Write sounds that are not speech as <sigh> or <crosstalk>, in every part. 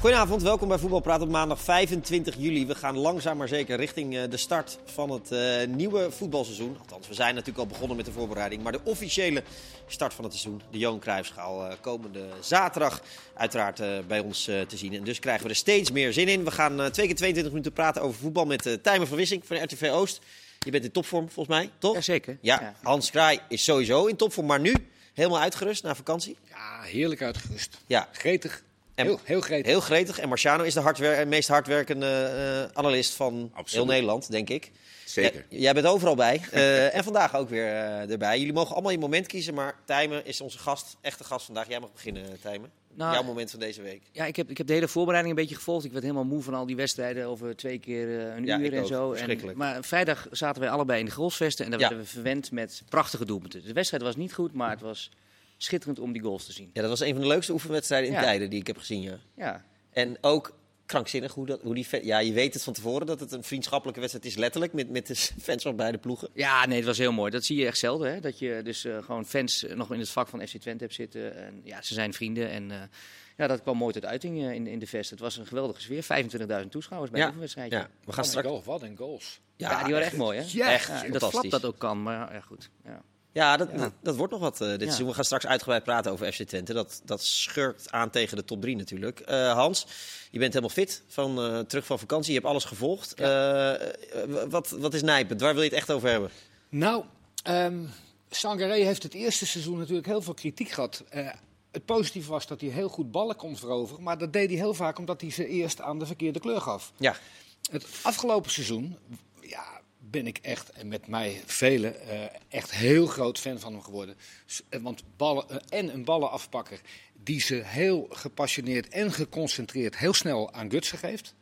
Goedenavond, welkom bij Voetbalpraat op maandag 25 juli. We gaan langzaam maar zeker richting eh, de start van het uh, nieuwe voetbalseizoen. Althans, we zijn natuurlijk al begonnen met de voorbereiding. Maar de officiële start van het seizoen, de Johan Cruijffschaal, uh, komende zaterdag uiteraard bij ons te zien. En dus krijgen we er steeds meer zin in. We gaan twee keer 22 minuten praten over voetbal met Tijmen van Wissing van RTV Oost. Je bent in topvorm volgens mij, toch? Jazeker. Ja, ja. Hans Kraai is sowieso in topvorm, maar nu helemaal uitgerust na vakantie. Ja, heerlijk uitgerust. Ja. Gretig. Heel, heel, gretig. Heel gretig. En Marciano is de hardwer meest hardwerkende uh, analist van Absoluut. heel Nederland, denk ik. Zeker. Jij bent overal bij. Uh, <laughs> en vandaag ook weer uh, erbij. Jullie mogen allemaal je moment kiezen, maar Tijmen is onze gast, echte gast vandaag. Jij mag beginnen, Tijmen. Nou, Jouw moment van deze week. Ja, ik heb, ik heb de hele voorbereiding een beetje gevolgd. Ik werd helemaal moe van al die wedstrijden over twee keer een ja, uur en ook. zo. En, maar vrijdag zaten wij allebei in de golfsvesten en daar ja. werden we verwend met prachtige doelpunten. De wedstrijd was niet goed, maar het was schitterend om die goals te zien. Ja, dat was een van de leukste oefenwedstrijden in ja. tijden die ik heb gezien. Ja. ja. En ook krankzinnig hoe, dat, hoe die... Ja, je weet het van tevoren dat het een vriendschappelijke wedstrijd is, letterlijk, met, met de <laughs> fans van beide ploegen. Ja, nee, het was heel mooi. Dat zie je echt zelden, hè? Dat je dus uh, gewoon fans nog in het vak van FC Twente hebt zitten. En ja, ze zijn vrienden en... Uh, ja, dat kwam mooi tot uiting uh, in, in de vest. Het was een geweldige sfeer. 25.000 toeschouwers bij ja. de oefenwedstrijd. Ja, we gaan straks... Goal, wat een goals. Ja, ja die waren echt mooi, hè? Ja, echt ja, dat flap dat ook kan, maar ja, goed. Ja. Ja, dat, dat, dat, wordt nog wat uh, dit ja. seizoen. We gaan straks uitgebreid praten over FC Twente. Dat, dat schurkt aan tegen de top 3 natuurlijk. Uh, Hans, je bent helemaal fit van uh, terug van vakantie. Je hebt alles gevolgd. Ja. wat, wat is nijpend? Waar wil je het echt over hebben? Nou, um, Sangaré heeft het eerste seizoen natuurlijk heel veel kritiek gehad. het positieve was dat hij heel goed ballen kon veroveren. Maar dat deed hij heel vaak omdat hij ze eerst aan de verkeerde kleur gaf. Ja. Het afgelopen seizoen ja, ben ik echt, en met mij velen, uh, echt heel groot fan van hem geworden. Want ballen, uh, en een ballenafpakker die ze heel gepassioneerd en geconcentreerd heel snel aan Gutsen geeft.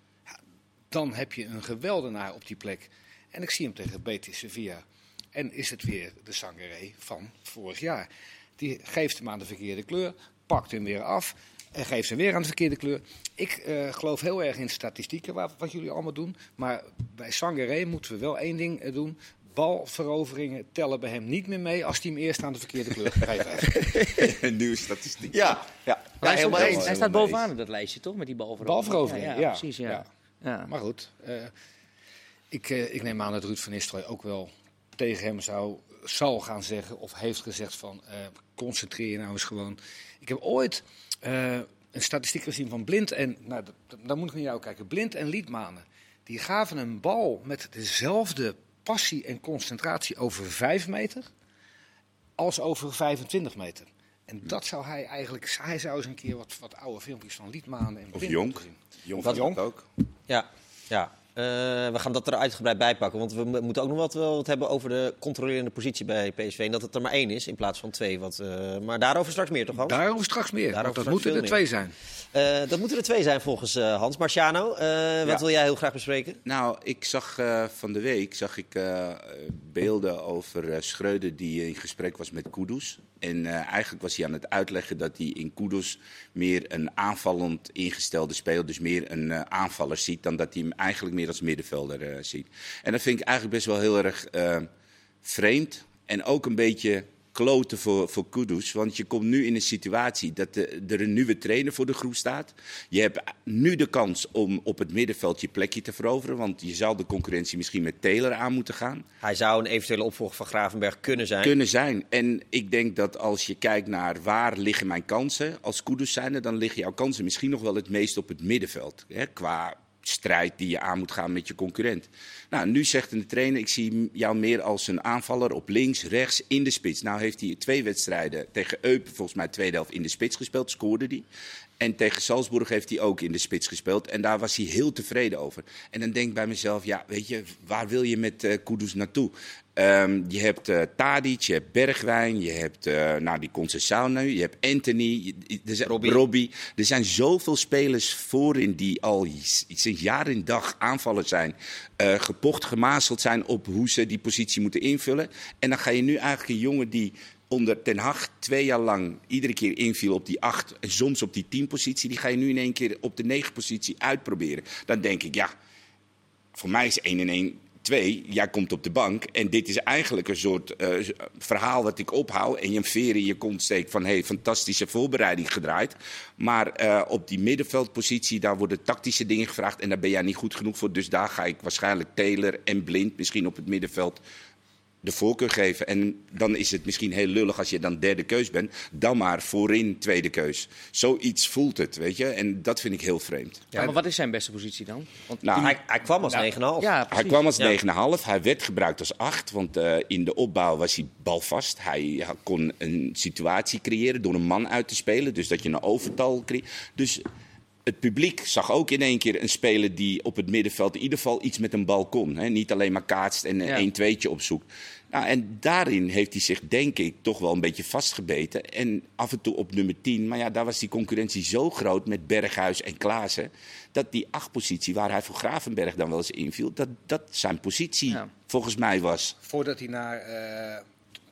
Dan heb je een geweldenaar op die plek. En ik zie hem tegen Betis Sevilla. En is het weer de Sangaré van vorig jaar. Die geeft hem aan de verkeerde kleur, pakt hem weer af en geeft ze weer aan de verkeerde kleur. Ik uh, geloof heel erg in statistieken, wat, wat jullie allemaal doen. Maar bij Sangaré moeten we wel één ding uh, doen. Balveroveringen tellen bij hem niet meer mee als hij hem eerst aan de verkeerde kleur geeft. <laughs> Een nieuwe statistiek. Ja, ja. ja helemaal eens. Hij staat bovenaan in dat lijstje, toch? Met die balveroveringen. Balveroveringen, ja, ja, precies. Ja. ja. ja. Maar goed, uh, ik, ik neem aan dat Ruud van Nistelrooy ook wel tegen hem zou, zal gaan zeggen... of heeft gezegd van, concentreer je nou eens gewoon. Ik heb ooit... Uh, een statistiek gezien van Blind en, nou, dan moet ik naar jou kijken, Blind en Liedmanen. Die gaven een bal met dezelfde passie en concentratie over 5 meter als over 25 meter. En dat zou hij eigenlijk, hij zou eens een keer wat, wat oude filmpjes van Liedmanen en Of Blind Jonk. zien. Jonk Wat Jonk ook. Ja, ja. Uh, we gaan dat er uitgebreid bij pakken. Want we moeten ook nog wat, wel wat hebben over de controlerende positie bij PSV. En dat het er maar één is in plaats van twee. Wat, uh, maar daarover straks meer, toch Hans? Daarover straks meer. Daarover dat moeten er twee zijn. Uh, dat moeten er twee zijn volgens Hans. Marciano, wat Ja. wil jij heel graag bespreken? Nou, ik zag eh, van de week zag ik, eh, beelden over eh, Schreuder die in gesprek was met Kudus. En eh, eigenlijk was hij aan het uitleggen dat hij in Kudus meer een aanvallend ingestelde speler, dus meer een eh, aanvaller ziet, dan dat hij hem eigenlijk meer als middenvelder eh, ziet. En dat vind ik eigenlijk best wel heel erg vreemd en ook een beetje kloten voor, voor Kudus. Want je komt nu in een situatie dat de, er een nieuwe trainer voor de groep staat. Je hebt nu de kans om op het middenveld je plekje te veroveren. Want je zou de concurrentie misschien met Taylor aan moeten gaan. Hij zou een eventuele opvolger van Gravenberg kunnen zijn. Kunnen zijn. En ik denk dat als je kijkt naar waar liggen mijn kansen als Kudus zijnde, dan liggen jouw kansen misschien nog wel het meest op het middenveld. Hè, qua strijd die je aan moet gaan met je concurrent. Nou, nu zegt de trainer, ik zie jou meer als een aanvaller op links, rechts, in de spits. Nou heeft hij twee wedstrijden tegen Eupen, volgens mij tweede helft in de spits gespeeld, scoorde hij. En tegen Salzburg heeft hij ook in de spits gespeeld. En daar was hij heel tevreden over. En dan denk ik bij mezelf, ja, weet je, waar wil je met uh, Kudus naartoe? Um, je hebt uh, Tadic, je hebt Bergwijn, je hebt uh, nou, die Conceição nu, je hebt Anthony, je, er zijn, Robbie. Robbie. Er zijn zoveel spelers voorin die al sinds jaar en dag aanvallers zijn. Uh, gepocht, gemazeld zijn op hoe ze die positie moeten invullen. En dan ga je nu eigenlijk een jongen die onder Ten Hag twee jaar lang iedere keer inviel op die acht en soms op die tien positie. Die ga je nu in één keer op de negen positie uitproberen. Dan denk ik, ja, voor mij is 1 en 1 Twee, jij komt op de bank en dit is eigenlijk een soort eh, verhaal wat ik ophoud en je een veer in je kont steekt van hey, fantastische voorbereiding gedraaid. Maar eh, op die middenveldpositie, daar worden tactische dingen gevraagd en daar ben jij niet goed genoeg voor. Dus daar ga ik waarschijnlijk Taylor en Blind misschien op het middenveld de voorkeur geven. En dan is het misschien heel lullig als je dan derde keus bent. Dan maar voorin tweede keus. Zoiets voelt het, weet je. En dat vind ik heel vreemd. Ja, maar wat is zijn beste positie dan? Want Nou, Hij, hij kwam als 9,5. ja, Hij precies. kwam als Ja. 9,5. Hij werd gebruikt als 8. Want eh, in de opbouw was hij balvast. Hij kon een situatie creëren door een man uit te spelen. Dus dat je een overtal creëert. Dus het publiek zag ook in één keer een speler die op het middenveld in ieder geval iets met een bal kon. Hè? Niet alleen maar kaatst en Ja. een 1-2'tje opzoekt. Nou, en daarin heeft hij zich, denk ik, toch wel een beetje vastgebeten. En af en toe op nummer 10. Maar ja, daar was die concurrentie zo groot met Berghuis en Klaassen. Dat die achtpositie, waar hij voor Gravenberg dan wel eens inviel, dat dat zijn positie Ja. volgens mij was. Voordat hij naar, eh,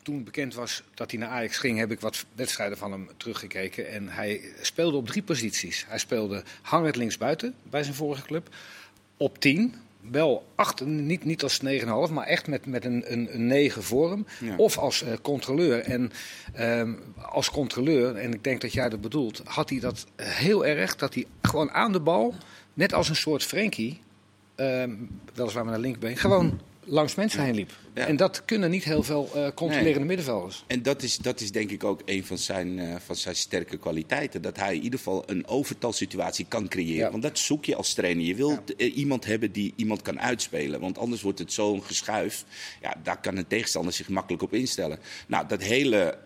toen bekend was dat hij naar Ajax ging, heb ik wat wedstrijden van hem teruggekeken. En hij speelde op drie posities. Hij speelde hangend linksbuiten bij zijn vorige club. Op 10. Wel acht, niet, niet als 9,5, maar echt met, met een, een, een 9 voor hem. Ja. Of als eh, controleur. En ehm, als controleur, en ik denk dat jij dat bedoelt, had hij dat heel erg. Dat hij gewoon aan de bal, net als een soort Frenkie, ehm, weliswaar met een linkerbeen, gewoon langs mensen heen liep. Ja. En dat kunnen niet heel veel eh, controlerende Nee. middenvelders. En dat is, dat is denk ik ook een van zijn, eh, van zijn sterke kwaliteiten. Dat hij in ieder geval een overtalsituatie kan creëren. Ja. Want dat zoek je als trainer. Je wilt eh, iemand hebben die iemand kan uitspelen. Want anders wordt het zo'n geschuif. Ja, daar kan een tegenstander zich makkelijk op instellen. Nou, dat hele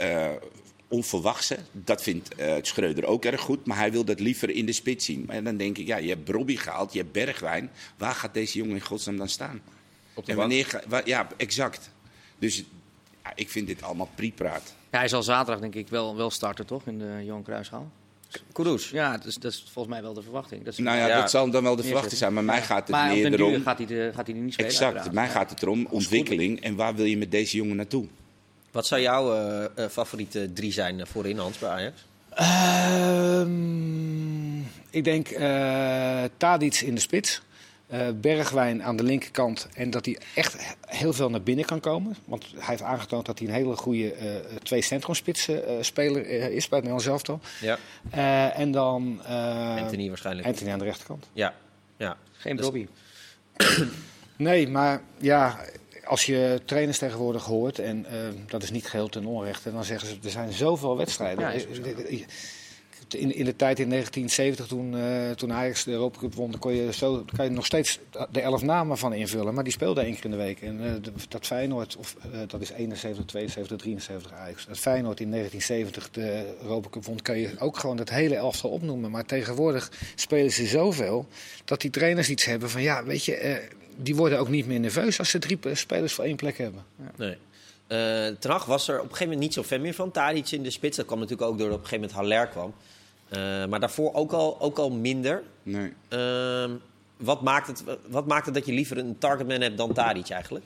onverwachte, dat vindt Schreuder ook erg goed. Maar hij wil dat liever in de spits zien. Maar dan denk ik, ja, je hebt Robbie gehaald, je hebt Bergwijn. Waar gaat deze jongen in godsnaam dan staan? Op de en wanneer ga, wa- ja, exact. Dus ja, ik vind dit allemaal priepraat. Ja, hij zal zaterdag denk ik wel, wel starten, toch? In de Johan Cruijffschaal. Kudus. Ja, dus, dat is volgens mij wel de verwachting. Dat is Nou ja, Ja. dat zal dan wel de verwachting zijn. Maar mij gaat het maar meer erom... gaat hij, de, gaat hij er niet spelen. Exact, uiteraard. mij Ja. gaat het erom ontwikkeling. En waar wil je met deze jongen naartoe? Wat zou jouw eh, eh, favoriete drie zijn eh, voorin, Hans, bij Ajax? Ehm, ik denk eh Tadic in de spits. Eh, Bergwijn aan de linkerkant. En dat hij echt heel veel naar binnen kan komen. Want hij heeft aangetoond dat hij een hele goede eh twee centrumspitsen eh, speler is bij het Nederlands elftal. Ja. Eh, en dan eh, Anthony waarschijnlijk. Anthony aan de rechterkant. Ja. ja. Geen Dus- Bobby. <coughs> Nee, maar ja, als je trainers tegenwoordig hoort, en eh, dat is niet geheel ten onrechte, dan zeggen ze er zijn zoveel wedstrijden. Ja. In, in de tijd in 1970, toen, eh, toen Ajax de Europa Cup won, kon je, zo, kan je nog steeds de elf namen van invullen. Maar die speelden één keer in de week. En eh, dat Feyenoord, of, eh, dat is 71, 72, 73 Ajax. Dat Feyenoord in 1970 de Europa Cup won, kan je ook gewoon het hele elftal opnoemen. Maar tegenwoordig spelen ze zoveel, dat die trainers iets hebben van, ja, weet je... die worden ook niet meer nerveus als ze drie spelers voor één plek hebben. Nee. Eh Ten Hag was er op een gegeven moment niet zo fan meer van. Tadic in de spits. Dat kwam natuurlijk ook door op een gegeven moment Haller kwam. Eh, maar daarvoor ook al, ook al minder. Nee. Ehm, wat, maakt het, wat maakt het dat je liever een targetman hebt dan Tadic eigenlijk?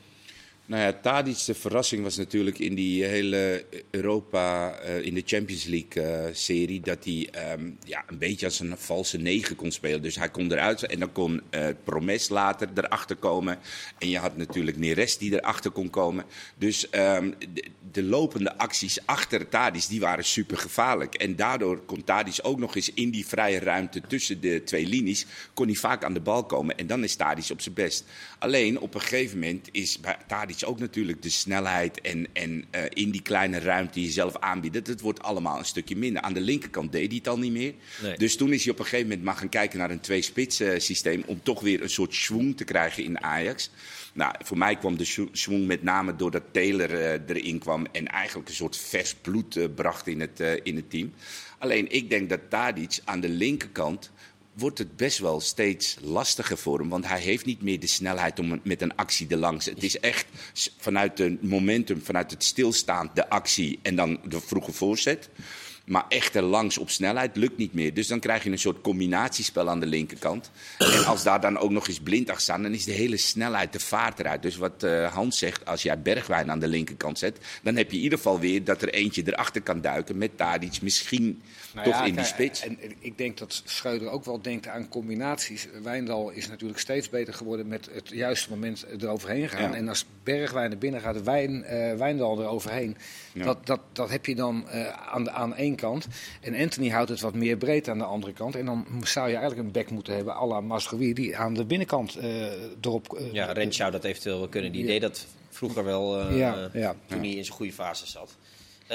Nou ja, Tadic, de verrassing was natuurlijk in die hele Europa, eh, in de Champions League-serie, dat hij ehm, ja, een beetje als een valse negen kon spelen. Dus hij kon eruit en dan kon eh Promes later erachter komen. En je had natuurlijk Neres die erachter kon komen. Dus ehm, de, de lopende acties achter Tadic, die waren super gevaarlijk. En daardoor kon Tadic ook nog eens in die vrije ruimte tussen de twee linies, kon hij vaak aan de bal komen. En dan is Tadic op zijn best. Alleen op een gegeven moment is bij Tadic ook natuurlijk de snelheid en, en eh, in die kleine ruimte jezelf aanbieden. Dat, wordt allemaal een stukje minder. Aan de linkerkant deed hij het al niet meer. Nee. Dus toen is hij op een gegeven moment maar gaan kijken naar een twee-spits eh, systeem om toch weer een soort schwung te krijgen in Ajax. Nou, voor mij kwam de schw- schwung met name doordat Taylor eh, erin kwam en eigenlijk een soort vers bloed bracht in het, in het team. Alleen ik denk dat Tadic aan de linkerkant wordt het best wel steeds lastiger voor hem. Want hij heeft niet meer de snelheid om met een actie erlangs. Het is echt vanuit het momentum, vanuit het stilstaan, de actie en dan de vroege voorzet. Maar echt er langs op snelheid lukt niet meer. Dus dan krijg je een soort combinatiespel aan de linkerkant. En als daar dan ook nog eens blind achter staan, dan is de hele snelheid, de vaart eruit. Dus wat eh, Hans zegt, als jij Bergwijn aan de linkerkant zet, dan heb je in ieder geval weer dat er eentje erachter kan duiken met Tadic misschien Nou toch ja, in die spits. En, en ik denk dat Schreuder ook wel denkt aan combinaties. Wijndal is natuurlijk steeds beter geworden met het juiste moment eroverheen gaan. Ja. En als Bergwijn er binnen gaat, Wijn, eh, Wijndal eroverheen. Ja. Dat, dat, dat heb je dan eh, aan, aan één kant. En Anthony houdt het wat meer breed aan de andere kant. En dan zou je eigenlijk een back moeten hebben, à la Masrowi, die aan de binnenkant eh erop... eh, Ja, Rens zou dat eventueel wel kunnen. Die Ja. deed dat vroeger wel eh, Ja, ja. toen hij in zijn goede fase zat.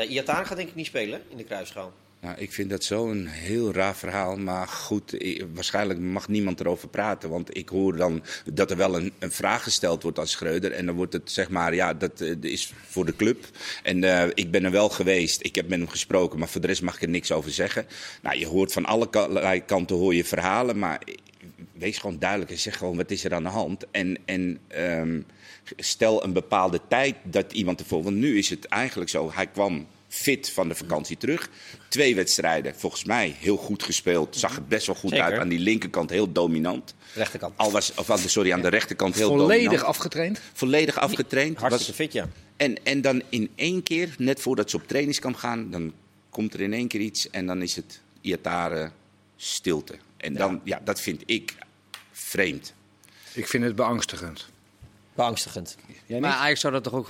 Iataren gaat denk ik niet spelen in de kruisschaal. Nou, ik vind dat zo'n heel raar verhaal. Maar goed, waarschijnlijk mag niemand erover praten. Want ik hoor dan dat er wel een, een vraag gesteld wordt aan Schreuder. En dan wordt het zeg maar, ja, dat eh, is voor de club. En eh, ik ben er wel geweest. Ik heb met hem gesproken. Maar voor de rest mag ik er niks over zeggen. Nou, je hoort van alle ka- kanten hoor je verhalen. Maar wees gewoon duidelijk en zeg gewoon wat is er aan de hand. En, en ehm, stel een bepaalde tijd dat iemand ervoor. Want nu is het eigenlijk zo. Hij kwam fit van de vakantie terug. Twee wedstrijden, volgens mij heel goed gespeeld. Zag er best wel goed Zeker. uit. Aan die linkerkant heel dominant. Rechterkant. Al was, of aan de, sorry, aan de rechterkant heel volledig dominant. afgetraind. Volledig afgetraind. Hartstikke Was- fit, ja. en, en dan in één keer, net voordat ze op trainingskamp gaan, dan komt er in één keer iets en dan is het Iatare stilte. En dan, ja. dat vind ik vreemd. Ik vind het beangstigend. Beangstigend. Maar? Ajax zou er toch ook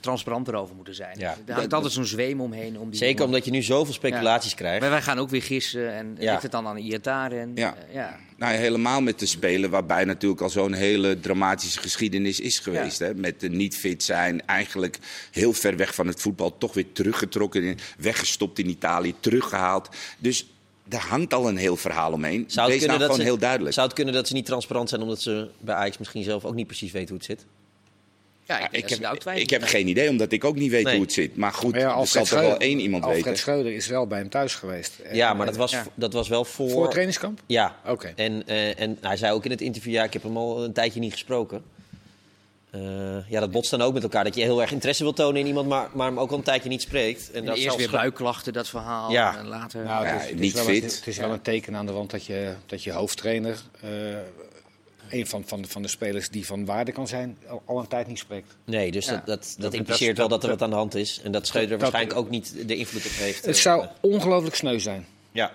transparanter over moeten zijn. Ja. Er hangt altijd zo'n zweem omheen. Om die Zeker omdat je nu zoveel speculaties Ja. krijgt. Maar wij gaan ook weer gissen en Ja. ligt het dan aan Iataren. En, Ja. eh, ja. Nou, helemaal met de spelen waarbij natuurlijk al zo'n hele dramatische geschiedenis is geweest. Hè? Met de niet fit zijn, eigenlijk heel ver weg van het voetbal, toch weer teruggetrokken, in- weggestopt in Italië, teruggehaald. Dus er hangt al een heel verhaal omheen. Zou het, Wees nou kunnen dat gewoon ze, heel duidelijk. zou het kunnen dat ze niet transparant zijn omdat ze bij Ajax misschien zelf ook niet precies weten hoe het zit? Ja, ik, daar heb, ik heb geen idee, omdat ik ook niet weet Nee. hoe het zit. Maar goed, Maar ja, er zal Alfred toch wel één iemand Alfred weten. Schreuder is wel bij hem thuis geweest. Ja, En- maar dat was, Ja. dat was wel voor... Voor het trainingskamp? Ja. Oké. En, eh, en hij zei ook in het interview, ja, ik heb hem al een tijdje niet gesproken. Eh, ja, dat botst dan ook met elkaar. Dat je heel erg interesse wil tonen in iemand, maar, maar hem ook al een tijdje niet spreekt. En En dat eerst zelfs weer buikklachten, dat verhaal. Ja. En later... Nou, Ja, het is, het is niet wel fit. Een, het is wel een teken aan de wand dat je, dat je hoofdtrainer, eh, een van, van, van de spelers die van waarde kan zijn, al, al een tijd niet spreekt. Nee, dus Ja. dat, dat, dat Dat- impliceert dat- wel dat er wat aan de hand is. En dat Schreuder dat- waarschijnlijk ook niet de invloed op heeft. Het eh, zou ongelooflijk sneu zijn. Ja,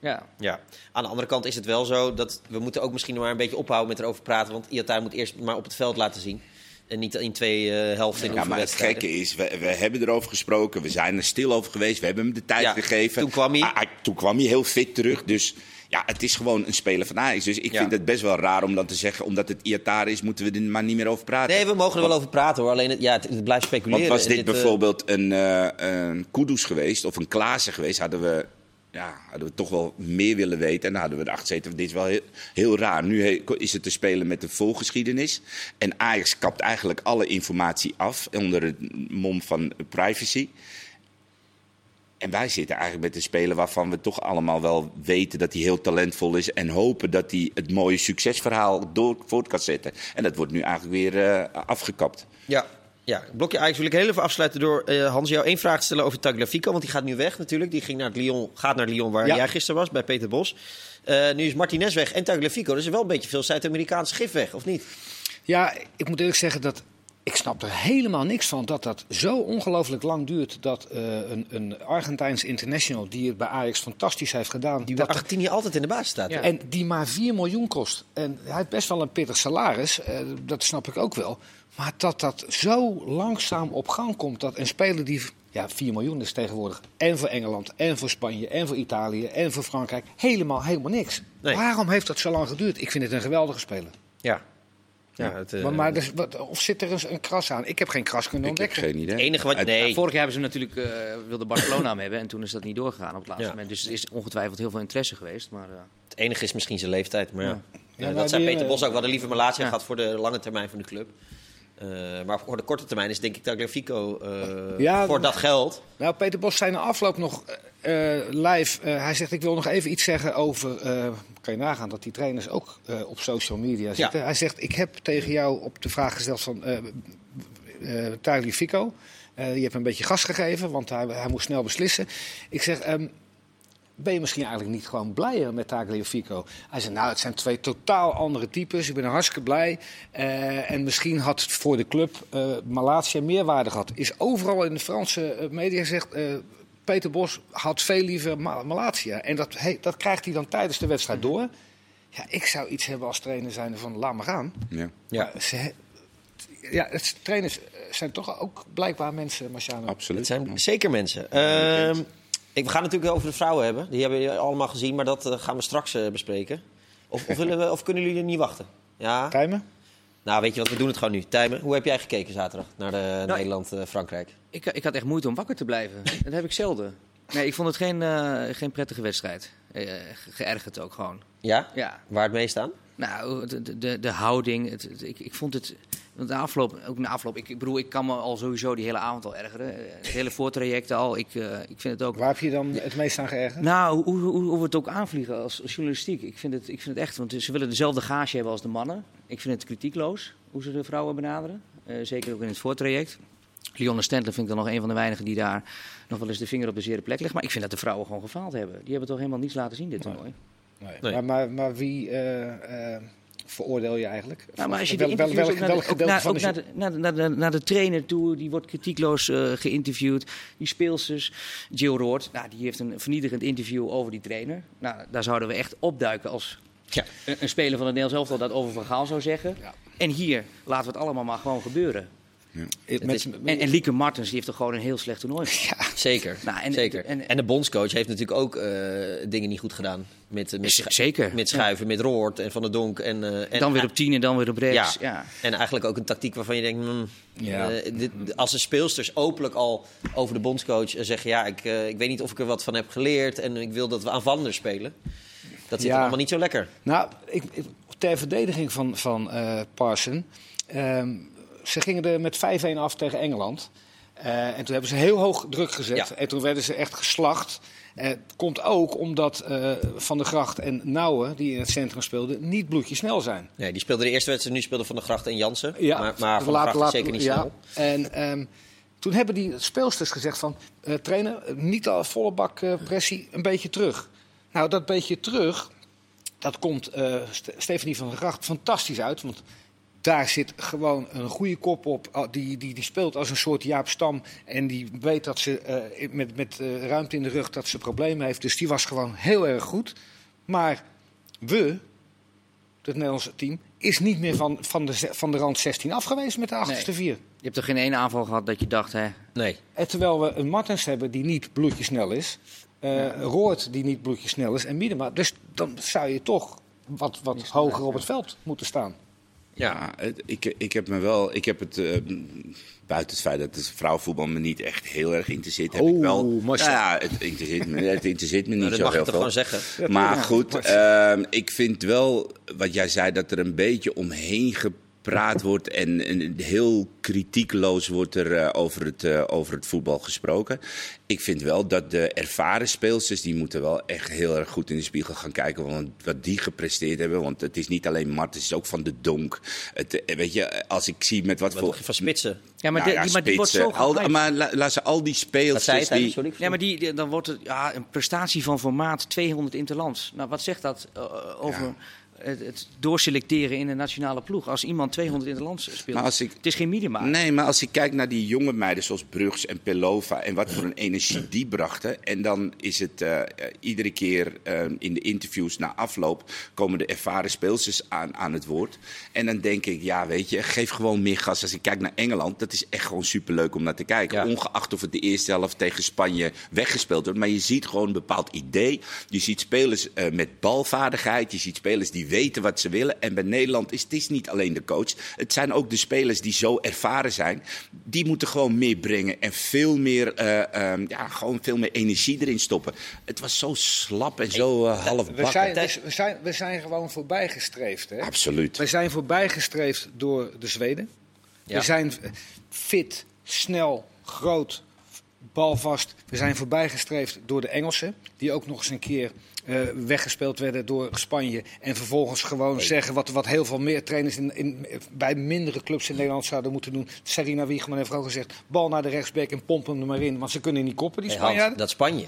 Ja. ja. Aan de andere kant is het wel zo dat we moeten ook misschien maar een beetje ophouden met erover praten. Want Iataren moet eerst maar op het veld laten zien. En niet in twee eh helften in Ja, maar het gekke is, we, we hebben erover gesproken, we zijn er stil over geweest, we hebben hem de tijd Ja, gegeven. toen kwam hij. Ah, ah, toen kwam hij heel fit terug, dus ja, het is gewoon een speler van Ajax. Dus ik Ja. vind het best wel raar om dan te zeggen, omdat het Iatar is, moeten we er maar niet meer over praten. Nee, we mogen er wel over praten hoor. Alleen het, ja, het, het blijft speculeren. Want was dit eh, bijvoorbeeld een, eh een Kudus geweest of een Klaassen geweest, hadden we, ja, hadden we toch wel meer willen weten. En dan hadden we erachter gezeten, dit is wel heel, raar. Nu is het te spelen met een volgeschiedenis. En Ajax kapt eigenlijk alle informatie af onder het mom van privacy. En wij zitten eigenlijk met een speler waarvan we toch allemaal wel weten dat hij heel talentvol is. En hopen dat hij het mooie succesverhaal door, voort kan zetten. En dat wordt nu eigenlijk weer eh, afgekapt. Ja, ja. blokje Ajax wil ik heel even afsluiten door eh, Hans jou één vraag te stellen over Tagliafico. Want die gaat nu weg natuurlijk. Die ging naar Lyon, gaat naar Lyon waar Ja. jij gisteren was, bij Peter Bos. Eh, nu is Martinez weg en Tagliafico. Dus er is wel een beetje veel Zuid-Amerikaans gif weg, of niet? Ja, ik moet eerlijk zeggen dat ik snap er helemaal niks van dat dat zo ongelooflijk lang duurt. Dat eh, een, een Argentijns international die het bij Ajax fantastisch heeft gedaan. Die dat bij Argentinië altijd in de basis staat. Ja. En die maar 4 miljoen kost. En hij heeft best wel een pittig salaris, eh, dat snap ik ook wel. Maar dat dat zo langzaam op gang komt, dat een speler die... Ja, 4 miljoen is tegenwoordig en voor Engeland, en voor Spanje, en voor Italië, en voor Frankrijk. Helemaal, helemaal niks. Nee. Waarom heeft dat zo lang geduurd? Ik vind het een geweldige speler. Ja. ja het, eh, maar maar dus, wat, of zit er een, een kras aan? Ik heb geen kras kunnen Ik heb ontdekken. geen idee. het enige wat... Nee, Vorig jaar hebben ze natuurlijk eh wilde Barcelona hem hebben en toen is dat niet doorgegaan op het laatste Ja. moment. Dus er is ongetwijfeld heel veel interesse geweest. Maar, eh, het enige is misschien zijn leeftijd. Maar ja. Ja. Dat zei Peter Bos ook. We hadden liever Malatia ja. gehad voor de lange termijn van de club. Eh, maar voor de korte termijn is denk ik Tagliafico eh Ja, voor dat geld... Nou, Peter Bos zei na afloop nog eh, eh, live. eh, hij zegt: Ik wil nog even iets zeggen over. eh, kan je nagaan dat die trainers ook eh, op social media zitten? Hij zegt: Ik heb tegen jou op de vraag gesteld: van, eh, uh, Tagliafico. Uh, je hebt een beetje gas gegeven, want hij, hij moest snel beslissen. Ik zeg, ehm, ben je misschien eigenlijk niet gewoon blijer met Tagliafico? Hij zei, nou, het zijn twee totaal andere types. Ik ben hartstikke blij. Uh, en misschien had het voor de club uh, Malatia meerwaarde gehad. Is overal in de Franse media gezegd... Peter Bos had veel liever Malatia. En dat, hey, dat krijgt hij dan tijdens de wedstrijd door. Ja, ik zou iets hebben als trainer zijn van laat maar gaan. Ja. Ja. Ze, ja, het, trainers zijn toch ook blijkbaar mensen, Marciano. Absoluut. Het zijn zeker mensen. Uh, ik, we gaan natuurlijk over de vrouwen hebben. Die hebben jullie allemaal gezien, maar dat uh, gaan we straks uh, bespreken. Of, of, willen we, of kunnen jullie er niet wachten? Ja? Tijmen? Nou, weet je wat, we doen het gewoon nu. Tijmen, hoe heb jij gekeken zaterdag naar de nou, Nederland-Frankrijk? Ik, ik had echt moeite om wakker te blijven. <laughs> dat heb ik zelden. Nee, ik vond het geen, uh, geen prettige wedstrijd. Uh, geërgerd ook gewoon. Ja? Ja. Waar het meest aan? Nou, de, de, de houding. Het, het, ik, ik vond het... Want de afloop, ook na afloop, ik, ik bedoel, ik kan me al sowieso die hele avond al ergeren. Het hele voortraject al. Ik, uh, ik vind het ook. Waar heb je dan het meest aan geërgerd? Nou, hoe, hoe, hoe we het ook aanvliegen als, als journalistiek. Ik vind, het, ik vind het echt, want ze willen dezelfde gage hebben als de mannen. Ik vind het kritiekloos hoe ze de vrouwen benaderen. Uh, zeker ook in het voortraject. Lionne Stentler vind ik dan nog een van de weinigen die daar nog wel eens de vinger op de zere plek legt. Maar ik vind dat de vrouwen gewoon gefaald hebben. Die hebben toch helemaal niets laten zien dit toernooi. Nee. Nee. Maar, maar, maar, wie uh, uh, veroordeel je eigenlijk? Nou, maar als je wel, wel, wel, welk gedeelte van naar, de, naar, de, naar, de, naar de trainer toe, die wordt kritiekloos uh, geïnterviewd. Die speelsters, Jill Roord, nou, die heeft een vernietigend interview over die trainer. Nou, daar zouden we echt opduiken als ja. een, een, speler van het Nederlands elftal dat over Van Gaal zou zeggen. Ja. En hier laten we het allemaal maar gewoon gebeuren. Ja. Met, is, en, en Lieke Martens die heeft toch gewoon een heel slecht toernooi. Ja, zeker. Nou, en, zeker. En, en, de bondscoach heeft natuurlijk ook uh, dingen niet goed gedaan. Met, met, zeker. met schuiven, ja. met Roord en Van der Donk. En, uh, en, dan weer op 10 en dan weer op rechts. Ja. ja. En eigenlijk ook een tactiek waarvan je denkt... Mm, ja. uh, dit, als de speelsters openlijk al over de bondscoach zeggen... ja, ik, ik weet niet of ik er wat van heb geleerd... en ik wil dat we aanvallender spelen. Dat zit allemaal niet zo lekker. Nou, ik, ik, ter verdediging van, van Parson... Um, ze gingen er met 5-1 af tegen Engeland. Uh, en toen hebben ze heel hoog druk gezet. Ja. En toen werden ze echt geslacht. Uh, het komt ook omdat uh, Van der Gracht en Nouwen, die in het centrum speelden, niet bloedje snel zijn. Nee, die speelden de eerste wedstrijd, nu speelden Van der Gracht en Jansen. Ja, maar, maar Van der Gracht laat, zeker niet ja. snel. En um, toen hebben die speelsters gezegd van, trainer, niet al volle bak pressie, een beetje terug. Nou, dat beetje terug, dat komt Stefanie van der Gracht fantastisch uit. Want daar zit gewoon een goede kop op. Die, die, die speelt als een soort Jaap Stam. En die weet dat ze uh, met, met uh, ruimte in de rug dat ze problemen heeft. Dus die was gewoon heel erg goed. Maar we, het Nederlandse team, is niet meer van, van, de, van de rand 16 af geweest met de achterste nee. vier. Je hebt toch geen ene aanval gehad dat je dacht, hè? Nee. En terwijl we een Martens hebben die niet bloedjesnel is. Uh, ja. Roord die niet bloedjesnel is. En Miedema. Dus dan zou je toch wat, wat hoger op het veld moeten staan. Ja, het, ik, ik heb me wel. Ik heb het. Uh, buiten het feit dat het vrouwenvoetbal me niet echt heel erg interesseert. Heb oh, ik wel. Nou ja, het interesseert me, het interesseert me niet nou, zo mag heel veel. gewoon zeggen. Maar goed, uh, ik vind wel. Wat jij zei, dat er een beetje omheen gepraat wordt. En, en heel kritiekloos wordt er uh, over, het, uh, over het voetbal gesproken. Ik vind wel dat de ervaren speelsters, die moeten wel echt heel erg goed in de spiegel gaan kijken. Want wat die gepresteerd hebben. Want het is niet alleen Mart, het is ook van de donk. Het, weet je, als ik zie met wat, wat voor. Van spitsen. Ja, maar, Nou de, ja, die, maar die wordt zo al. Maar la- laat ze al die Dat zei speelsters. het, Die, sorry. Ja, maar die, die- dan wordt het ja, een prestatie van formaat 200 interlands. Nou, wat zegt dat uh, over Ja. Het, het doorselecteren in de nationale ploeg? Als iemand 200 interlands speelt, Maar als ik- het is geen minima. Nee, maar als ik kijk naar die jonge meiden zoals Brugs en Pelova en wat voor een energie die brachten. En dan is het eh, eh, iedere keer eh, in de interviews na afloop komen de ervaren speelsters aan, aan het woord. En dan denk ik, ja weet je, geef gewoon meer gas. Als ik kijk naar Engeland, dat is echt gewoon superleuk om naar te kijken. Ja. Ongeacht of het de eerste helft tegen Spanje weggespeeld wordt. Maar je ziet gewoon een bepaald idee. Je ziet spelers met balvaardigheid. Je ziet spelers die weten wat ze willen. En bij Nederland is het is niet alleen de coach. Het zijn ook de spelers die zo ervaren zijn. Die moeten gewoon meer brengen. En veel meer, eh, ehm, ja, gewoon veel meer energie erin stoppen. Het was zo slap en zo eh, half We zijn, we, we zijn, we zijn gewoon voorbijgestreefd. Hè? Absoluut. We zijn voorbijgestreefd door de Zweden. Ja. We zijn fit, snel, groot, balvast. We zijn voorbijgestreefd door de Engelsen. Die ook nog eens een keer weggespeeld werden door Spanje. En vervolgens gewoon zeggen wat, wat heel veel meer trainers in, in, bij mindere clubs in Nederland zouden moeten doen. Serena Wiegman heeft ook gezegd, bal naar de rechtsback en pomp hem er maar in. Want ze kunnen niet koppen, die Spanjaarden. dat Spanje.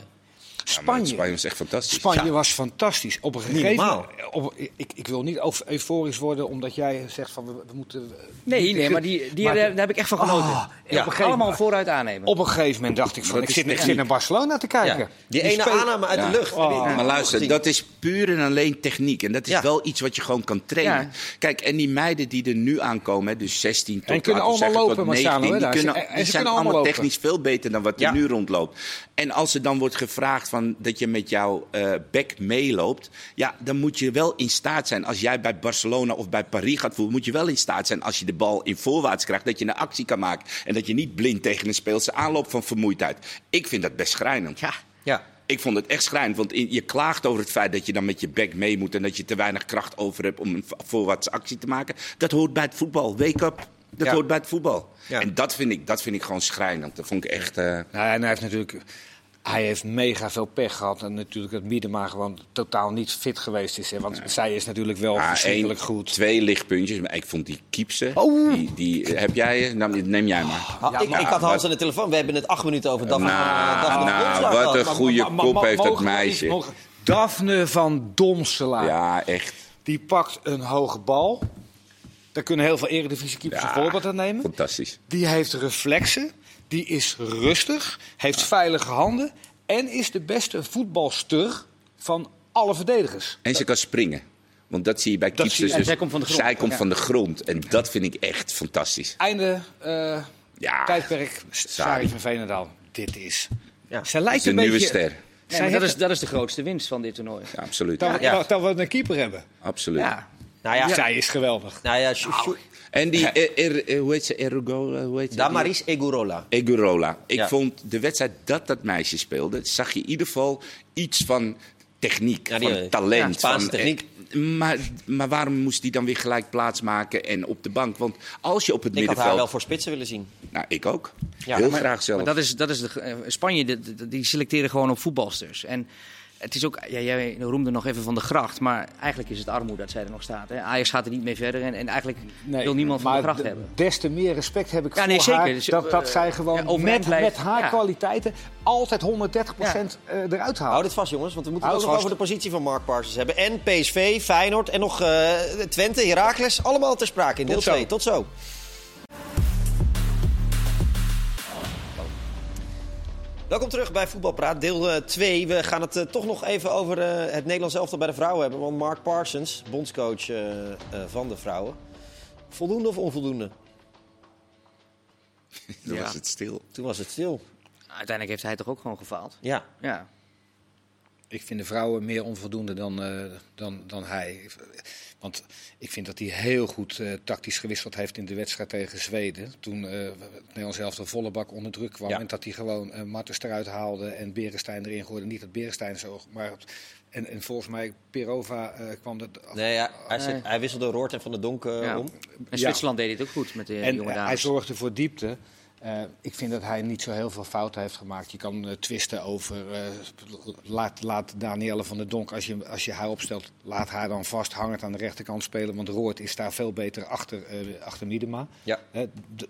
Spanje. Spanje was echt fantastisch. Spanje was fantastisch. Op een gegeven moment. Op, ik, ik wil niet euforisch worden omdat jij zegt van we, we moeten. Nee, nee, maar die, die, daar, heb ik echt van genoten. Oh, ja, op allemaal vooruit aannemen. Op een gegeven moment dacht ik van ik zit, ik zit naar Barcelona te kijken. Ja. Die, ene aanname uit de lucht. Oh. Maar luister, dat is puur en alleen techniek. En dat is wel iets wat je gewoon kan trainen. Kijk, en die meiden die er nu aankomen, dus 16 tot, en kunnen allemaal lopen, tot 19, die, kunnen, die zijn allemaal technisch veel beter dan wat er nu rondloopt. En als er dan wordt gevraagd van dat je met jouw uh, bek meeloopt, ja, dan moet je wel in staat zijn. Als jij bij Barcelona of bij Paris gaat voelen, moet je wel in staat zijn als je de bal in voorwaarts krijgt, dat je een actie kan maken. En dat je niet blind tegen een speelse aanloopt van vermoeidheid. Ik vind dat best schrijnend. Ja, ja. Ik vond het echt schrijnend, want je klaagt over het feit dat je dan met je bek mee moet en dat je te weinig kracht over hebt om een voorwaarts actie te maken. Dat hoort bij het voetbal. Wake up. Dat hoort bij het voetbal. Ja. En dat vind, ik, dat vind ik gewoon schrijnend. Dat vond ik echt. Uh... Nou, en hij heeft natuurlijk hij heeft mega veel pech gehad. En natuurlijk dat Miedema gewoon totaal niet fit geweest is. Hè? Want zij is natuurlijk wel ja, verschrikkelijk goed. Twee lichtpuntjes. Maar ik vond die Kiepse. Oh. Die, die, heb jij? Nou, neem jij maar. Ja, ik, ik, had Hans aan de telefoon. We hebben het acht minuten over Daphne. Nou, nou wat een goede kop heeft dat meisje. Daphne van Domselaar. Ja, echt. Die pakt een hoge bal. Daar kunnen heel veel eredivisie-keepers een voorbeeld aan nemen. Fantastisch. Die heeft reflexen. Die is rustig, heeft veilige handen en is de beste voetbalster van alle verdedigers. En ze kan springen. Want dat zie je bij keepers. Dus zij komt van de grond. Zij komt van de grond. En dat vind ik echt fantastisch. Einde uh, ja, tijdperk. Sari van Veenendaal. Dit is... Ja. Zij lijkt een, een nieuwe ster. Nee, dat, is, dat is de grootste winst van dit toernooi. Ja, absoluut. Dat, ja. dat, we een keeper hebben. Absoluut. Ja. Nou ja, Zij is geweldig. Nou ja, en die, er, er, hoe heet ze, Erugo, hoe heet ze? Damaris Egurola. Egurola. Ik vond de wedstrijd dat dat meisje speelde, zag je in ieder geval iets van techniek, ja, van talent. Ja, van, techniek. Maar, maar waarom moest die dan weer gelijk plaatsmaken en op de bank? Want als je op het ik middenveld... Ik had haar wel voor spitsen willen zien. Nou, ik ook. Heel graag zelf. Maar dat is, dat is de, eh, Spanje, die, die selecteren gewoon op voetbalsters. En het is ook, ja, jij roemde nog even van de gracht, maar eigenlijk is het armoede dat zij er nog staat. Hè. Ajax gaat er niet mee verder en, en eigenlijk wil niemand van de gracht hebben. Des te meer respect heb ik ja, nee, voor zeker. haar, dus, dat, dat uh, zij gewoon met, met haar kwaliteiten altijd 130 procent uh, eruit haalt. Houd het vast jongens, want we moeten het ook nog over de positie van Mark Parsons hebben. En PSV, Feyenoord en nog uh, Twente, Heracles, allemaal ter sprake in deel 2. Tot zo. Welkom terug bij Voetbalpraat, deel 2. We gaan het uh, toch nog even over uh, het Nederlands elftal bij de vrouwen hebben. Want Mark Parsons, bondscoach uh, van de vrouwen. Voldoende of onvoldoende? <laughs> Toen ja. was het stil. Toen was het stil. Uiteindelijk heeft hij toch ook gewoon gefaald? Ja. ja. Ik vind de vrouwen meer onvoldoende dan, dan, dan hij. Want ik vind dat hij heel goed uh, tactisch gewisseld heeft in de wedstrijd tegen Zweden. Toen uh, Nederland zelf de volle bak onder druk kwam. En dat hij gewoon uh, Martens eruit haalde en Berenstein erin gooide. Niet dat Berenstein zo, maar... En, en volgens mij, Perova uh, kwam dat... Nee, ja, hij, zit, hij, wisselde Roort en Van de Donk ja. om. En Zwitserland deed het ook goed met de en, jonge dames. hij zorgde voor diepte. Uh, ik vind dat hij niet zo heel veel fouten heeft gemaakt. Je kan uh, twisten over. Uh, laat, laat Danielle van der Donk, als je, als je haar opstelt, laat haar dan vast hangend aan de rechterkant spelen. Want Roord is daar veel beter achter, achter Miedema. Ja.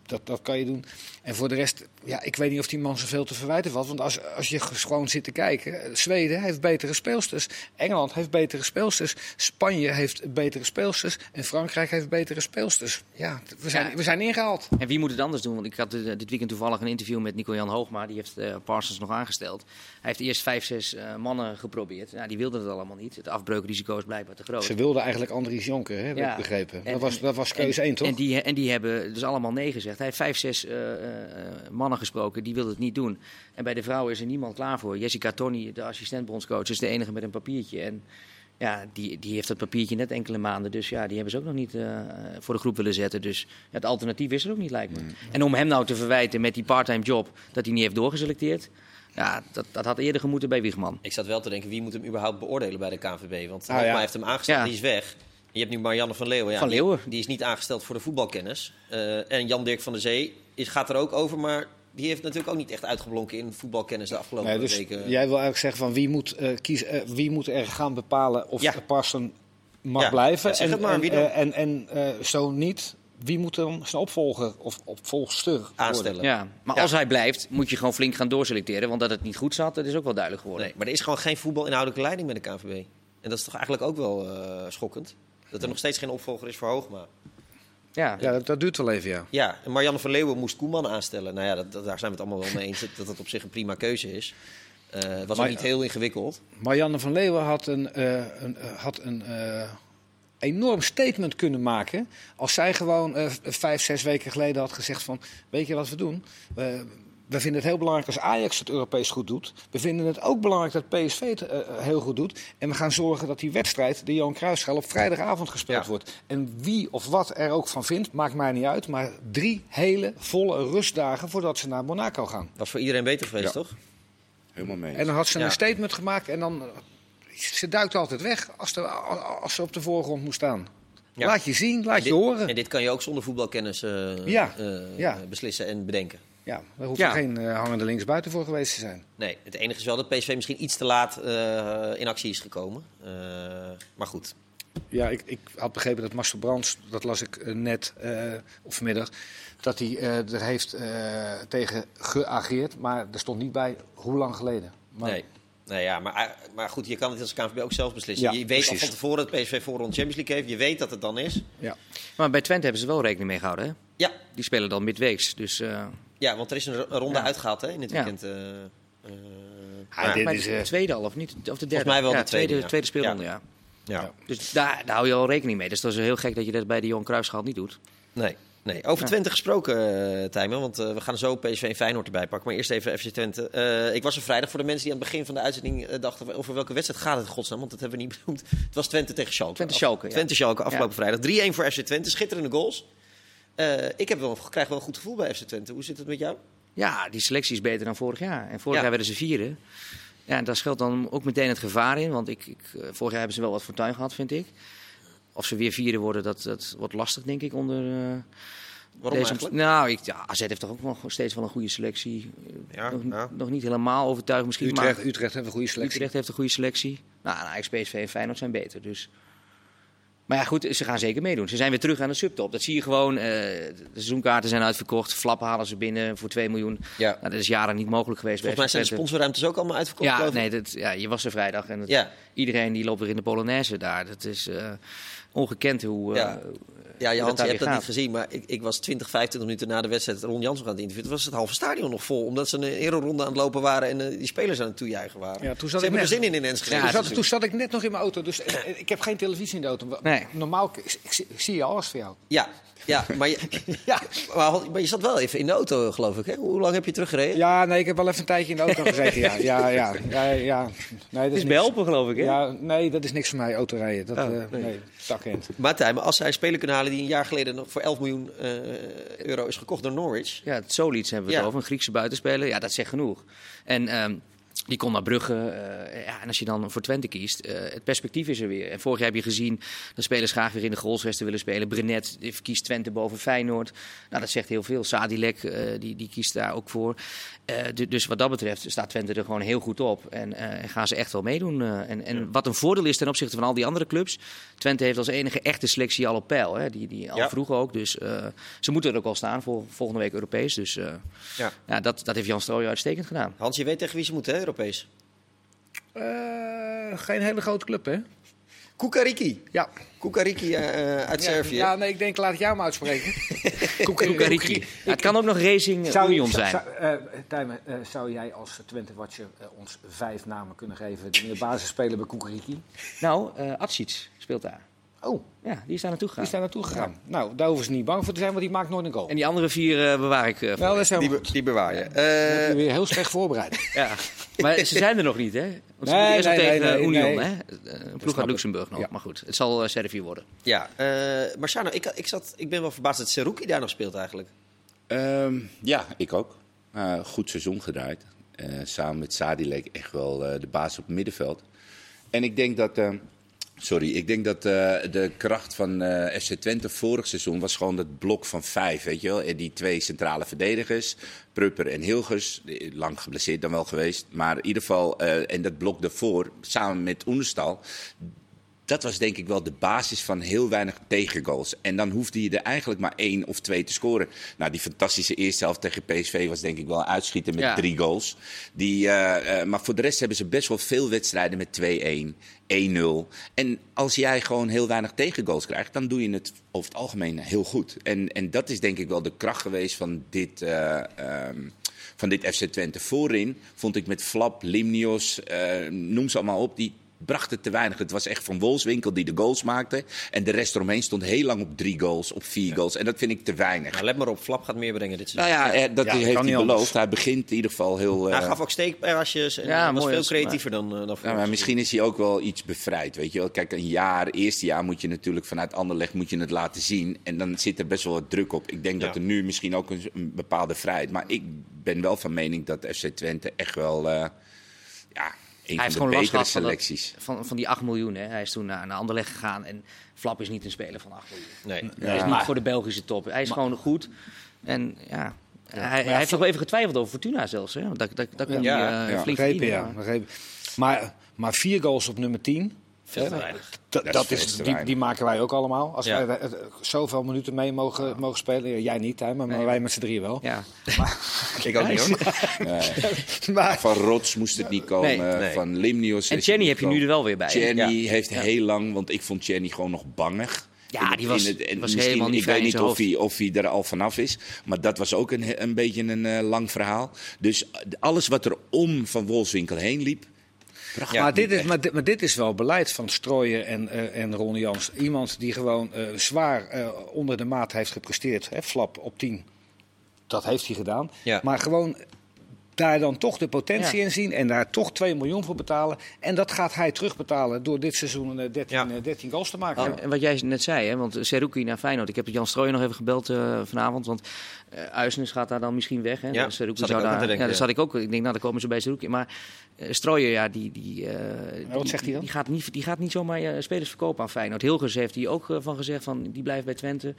dat, dat kan je doen. En voor de rest, ja, ik weet niet of die man zoveel te verwijten valt. Want als, als je gewoon zit te kijken, Zweden heeft betere speelsters. Engeland heeft betere speelsters. Spanje heeft betere speelsters. En Frankrijk heeft betere speelsters. Ja, we zijn, ja. we zijn ingehaald. En wie moet het anders doen? Want ik had de dit weekend toevallig een interview met Nico-Jan Hoogma. Die heeft uh, Parsons nog aangesteld. Hij heeft eerst vijf, zes uh, mannen geprobeerd. Nou, die wilden het allemaal niet. Het afbreukrisico is blijkbaar te groot. Ze wilden eigenlijk Andries Jonker, hè, heb ja. ik begrepen. En, dat, was, dat was keuze één, toch? En die, en die hebben dus allemaal nee gezegd. Hij heeft vijf, zes uh, mannen gesproken. Die wilden het niet doen. En bij de vrouwen is er niemand klaar voor. Jessica Tony, de assistentbondscoach, is de enige met een papiertje. En ja, die, die heeft dat papiertje net enkele maanden. Dus ja, die hebben ze ook nog niet uh, voor de groep willen zetten. Dus ja, het alternatief is er ook niet, lijkt me. Mm. En om hem nou te verwijten met die parttime job dat hij niet heeft doorgeselecteerd. Ja, dat, dat had eerder gemoeten bij Wiegman. Ik zat wel te denken, wie moet hem überhaupt beoordelen bij de KNVB? Want ah, ja. heeft hem aangesteld, ja. die is weg. Je hebt nu Marianne van Leeuwen. Ja, van Leeuwen. Die, die, is niet aangesteld voor de voetbalkennis. Uh, en Jan-Dirk van der Zee is, gaat er ook over, maar die heeft natuurlijk ook niet echt uitgeblonken in voetbalkennis de afgelopen nee, dus weken. Jij wil eigenlijk zeggen van wie moet, uh, kiezen, uh, wie moet er gaan bepalen of ja. Parson mag blijven. en, maar, en, en, en zo niet, wie moet hem zijn opvolger of opvolgster aanstellen? Ja, maar als hij blijft, moet je gewoon flink gaan doorselecteren. Want dat het niet goed zat, dat is ook wel duidelijk geworden. Nee, maar er is gewoon geen voetbalinhoudelijke leiding bij de KNVB. En dat is toch eigenlijk ook wel uh, schokkend. Dat er nog steeds geen opvolger is voor Hoogma. Ja, ja dat, dat, duurt wel even, ja. Ja, en Marianne van Leeuwen moest Koeman aanstellen. Nou ja, dat, daar zijn we het allemaal wel mee eens dat dat op zich een prima keuze is. Uh, het was ook niet heel ingewikkeld. Marianne van Leeuwen had een, uh, een, had een enorm statement kunnen maken. Als zij gewoon uh, vijf, zes weken geleden had gezegd van... weet je wat we doen? We, vinden het heel belangrijk als Ajax het Europees goed doet. We vinden het ook belangrijk dat PSV het uh, heel goed doet. En we gaan zorgen dat die wedstrijd, de Johan Cruijffschaal, op vrijdagavond gespeeld wordt. En wie of wat er ook van vindt, maakt mij niet uit. Maar drie hele volle rustdagen voordat ze naar Monaco gaan. Was voor iedereen beter geweest, ja. toch? Helemaal mee. En dan had ze een statement gemaakt en dan ze duikt altijd weg als, de, als ze op de voorgrond moet staan. Laat je zien, laat je horen. En dit kan je ook zonder voetbalkennis uh, ja. Uh, ja. beslissen en bedenken. Ja, daar hoeft er geen uh, hangende linksbuiten voor geweest te zijn. Nee, het enige is wel dat PSV misschien iets te laat in actie is gekomen. maar goed. Ja, ik, ik, had begrepen dat Marcel Brands, dat las ik net of vanmiddag, dat hij er heeft tegen geageerd. Maar er stond niet bij hoe lang geleden. Maar nee. Nou ja, maar, maar goed, je kan het als KNVB ook zelf beslissen. je weet al van tevoren dat PSV voor rond Champions League heeft. Je weet dat het dan is. Ja. Maar bij Twente hebben ze wel rekening mee gehouden, hè? Ja. Die spelen dan midweeks, dus... Uh... Ja, want er is een ronde ja. uitgehaald hè, in dit weekend. Ja. Uh, uh, ja, maar is, de tweede al, of niet? Of de derde? Volgens mij wel de tweede, tweede, tweede speelronde, ja. ja. Dus daar, daar hou je al rekening mee. Dus dat is heel gek dat je dat bij de Johan Cruijffschaal niet doet. Nee. Nee, over Twente gesproken, uh, Tijmen, want uh, we gaan zo PSV en Feyenoord erbij pakken. Maar eerst even FC Twente. Uh, ik was er vrijdag voor de mensen die aan het begin van de uitzending dachten... over welke wedstrijd gaat het godsnaam, want dat hebben we niet <laughs> benoemd. Het was Twente tegen Schalke. Twente Schalke, ja. Twente Schalke, afgelopen ja. vrijdag. 3-1 voor FC Twente, schitterende goals. Ik heb wel, krijg wel een goed gevoel bij FC Twente. Hoe zit het met jou? Ja, die selectie is beter dan vorig jaar. En vorig jaar werden ze vierde. Ja, en daar schuilt dan ook meteen het gevaar in. Want ik, ik, vorig jaar hebben ze wel wat fortuin gehad, vind ik. Of ze weer vierde worden, dat, dat wordt lastig, denk ik, onder... Waarom Deze, eigenlijk? Nou, ik, ja, AZ heeft toch ook nog steeds wel een goede selectie. Ja, nog, ja. nog niet helemaal overtuigd misschien. Utrecht, maar Utrecht heeft een goede selectie. Utrecht heeft een goede selectie. Nou, Ajax, PSV en Feyenoord zijn beter. Dus. Maar ja, goed, ze gaan zeker meedoen. Ze zijn weer terug aan de subtop. Dat zie je gewoon. Uh, de seizoenkaarten zijn uitverkocht. Flappen halen ze binnen voor 2 miljoen. Ja. Nou, dat is jaren niet mogelijk geweest. Volgens mij zijn de sponsorruimtes ook allemaal uitverkocht. Ja, nee, dat, ja, je was er vrijdag. En het, ja. iedereen die loopt weer in de Polonaise daar. Dat is uh, ongekend hoe... Uh, ja. Ja, je, Hans, je hebt dat niet gezien, maar ik, ik was 20, 25 minuten na de wedstrijd Ron Jansen gaan interviewen. Toen was het halve stadion nog vol, omdat ze een eroronde aan het lopen waren en uh, die spelers aan het toejuichen waren. Ja, toen zat ze ik net, er zin in in Enschede. Ja, toen, zat, toen zat ik net nog in mijn auto, dus ik heb geen televisie in de auto. Nee. Normaal ik, ik, ik zie je alles voor jou. Ja, ja, maar je, <laughs> ja, maar, maar je zat wel even in de auto, geloof ik. Hè? Hoe lang heb je teruggereden? Ja, nee, ik heb wel even een tijdje in de auto gezeten. Ja, ja, ja, ja, ja. Nee, dat is, is behelpen, geloof ik. Hè? Ja, nee, dat is niks voor mij, autorijden. Dat, oh, uh, nee, nee takkend. Maar Tijmen, als zij spelen kunnen halen die een jaar geleden nog voor 11 miljoen uh, euro is gekocht door Norwich. Ja, het Solids hebben we het over, een Griekse buitenspeler. Ja, dat zegt genoeg. En um, die kon naar Brugge. Uh, ja, en als je dan voor Twente kiest, uh, het perspectief is er weer. En vorig jaar heb je gezien dat spelers graag weer in de goalsresten willen spelen. Brenet kiest Twente boven Feyenoord. Nou, dat zegt heel veel. Sadilek, uh, die, die kiest daar ook voor. dus wat dat betreft staat Twente er gewoon heel goed op. En, en gaan ze echt wel meedoen. en, en ja. wat een voordeel is ten opzichte van al die andere clubs. Twente heeft als enige echte selectie al op peil. Hè? Die, die al ja. vroeg ook. Dus ze moeten er ook al staan voor volgende week Europees. Dus ja. ja. dat, dat heeft Jan Strooijen uitstekend gedaan. Hans, je weet tegen wie ze moeten, hè? Europees? Uh, geen hele grote club, hè? Kukariki. Ja. Kukariki uh, uit ja, Servië. Ja, nee, ik denk, laat ik jou maar uitspreken. <laughs> Kukariki. Ja, het kan ook nog Racing zou, Union zijn. Zou, uh, Tijmen, uh, zou jij als Twente Watcher ons vijf namen kunnen geven die in de basis spelen bij Kukariki? Nou, uh, Atsic speelt daar. Oh. Ja, die is daar naartoe gegaan. Die is daar naartoe gegaan. Ja. Nou, daar hoeven ze niet bang voor te zijn, want die maakt nooit een goal. En die andere vier uh, bewaar ik uh, Wel, die, be die, bewaar je. Ja. Uh, heb je weer heel slecht voorbereid. <laughs> ja, maar ze zijn er nog niet, hè? Want ze nee, eerst nee, tegen nee, Union, hè? Een ploeg uit Luxemburg nog. Ja. Maar goed, het zal Servië worden. Ja, Marciano, ik, ik, zat, ik ben wel verbaasd dat Seruki daar nog speelt eigenlijk. Um, ja, ik ook. goed seizoen gedraaid. samen met Sadilek echt wel de baas op het middenveld. En ik denk dat Sorry, ik denk dat uh, de kracht van uh, FC Twente vorig seizoen was gewoon het blok van vijf, weet je wel. En die twee centrale verdedigers, Prupper en Hilgers, lang geblesseerd dan wel geweest. Maar in ieder geval, uh, en dat blok daarvoor, samen met Oenestal, dat was denk ik wel de basis van heel weinig tegengoals. En dan hoefde je er eigenlijk maar één of twee te scoren. Nou, die fantastische eerste helft tegen PSV was denk ik wel uitschieten met drie goals. Die, uh, uh, maar voor de rest hebben ze best wel veel wedstrijden met 2-1, 1-0. En als jij gewoon heel weinig tegengoals krijgt, dan doe je het over het algemeen heel goed. En, en dat is denk ik wel de kracht geweest van dit... Uh, um, van dit FC Twente. Voorin vond ik met Flap, Limnios, noem ze allemaal op, die bracht het te weinig. Het was echt Van Wolfswinkel die de goals maakte. En de rest eromheen stond heel lang op drie goals, op vier goals. En dat vind ik te weinig. Nou, let maar op, Flap gaat meer brengen dit seizoen. Nou ja, dat heeft hij beloofd. Hij begint in ieder geval heel... Hij uh... gaf ook steekperasjes en ja, was veel creatiever dan, uh, dan ja, maar Misschien is hij ook wel iets bevrijd, weet je wel. Kijk, een jaar, eerste jaar moet je natuurlijk vanuit Anderlecht moet je het laten zien. En dan zit er best wel wat druk op. Ik denk dat er nu misschien ook een, een, bepaalde vrijheid... Maar ik ben wel van mening dat FC Twente echt wel... Uh, ja, hij heeft gewoon last gehad selecties. Van, van, van, die 8 miljoen. Hè. Hij is toen naar, naar Anderlecht gegaan. En Flap is niet een speler van 8 miljoen. Nee. Hij is niet voor de Belgische top. Hij is gewoon gewoon goed. En ja, hij, hij heeft nog wel even getwijfeld over Fortuna zelfs. Hè. Dat, dat, dat kan ja, hij uh, ja, flink begrepen, ja, Maar, maar vier goals op nummer 10. Veel te weinig. Dat, dat is, die, die, maken wij ook allemaal. Als ja. wij zoveel minuten mee mogen, mogen spelen. Jij niet, hè, maar, maar wij met z'n drieën wel. Ja. <laughs> Maar, <laughs> ik ook niet hoor. <laughs> Nee. maar, van Rots moest het niet komen. Nee. Van Limnios. En Jenny heb je nu er wel weer bij. Jenny heeft heel lang, want ik vond Jenny gewoon nog bangig. Ja, die was, het, was helemaal niet Ik weet niet of hij, of hij er al vanaf is. Maar dat was ook een, een beetje een uh, lang verhaal. Dus alles wat er om Van Wolfswinkel heen liep, ja, maar, dit is, maar, dit, maar, dit, is wel beleid van Strooien en, uh, en Ron Jans. Iemand die gewoon uh, zwaar uh, onder de maat heeft gepresteerd. Hè, flap op 10. Dat heeft hij gedaan. Ja. Maar gewoon daar dan toch de potentie in zien en daar toch 2 miljoen voor betalen. En dat gaat hij terugbetalen door dit seizoen 13, ja. 13 goals te maken. Oh, en wat jij net zei, hè, want Seruki naar Feyenoord. Ik heb Jan Strooijen nog even gebeld uh, vanavond, want uh, Uisnes gaat daar dan misschien weg. Hè. Ja, Seruki zou daar, denken, ja, dat zat ik ook. Ik denk, nou, dan komen ze bij Seruki. Maar uh, ja, die, die, wat die, zegt hij dan? Die gaat niet, die gaat niet zomaar spelers verkopen aan Feyenoord. Hilgers heeft hij ook van gezegd, van, die blijft bij Twente.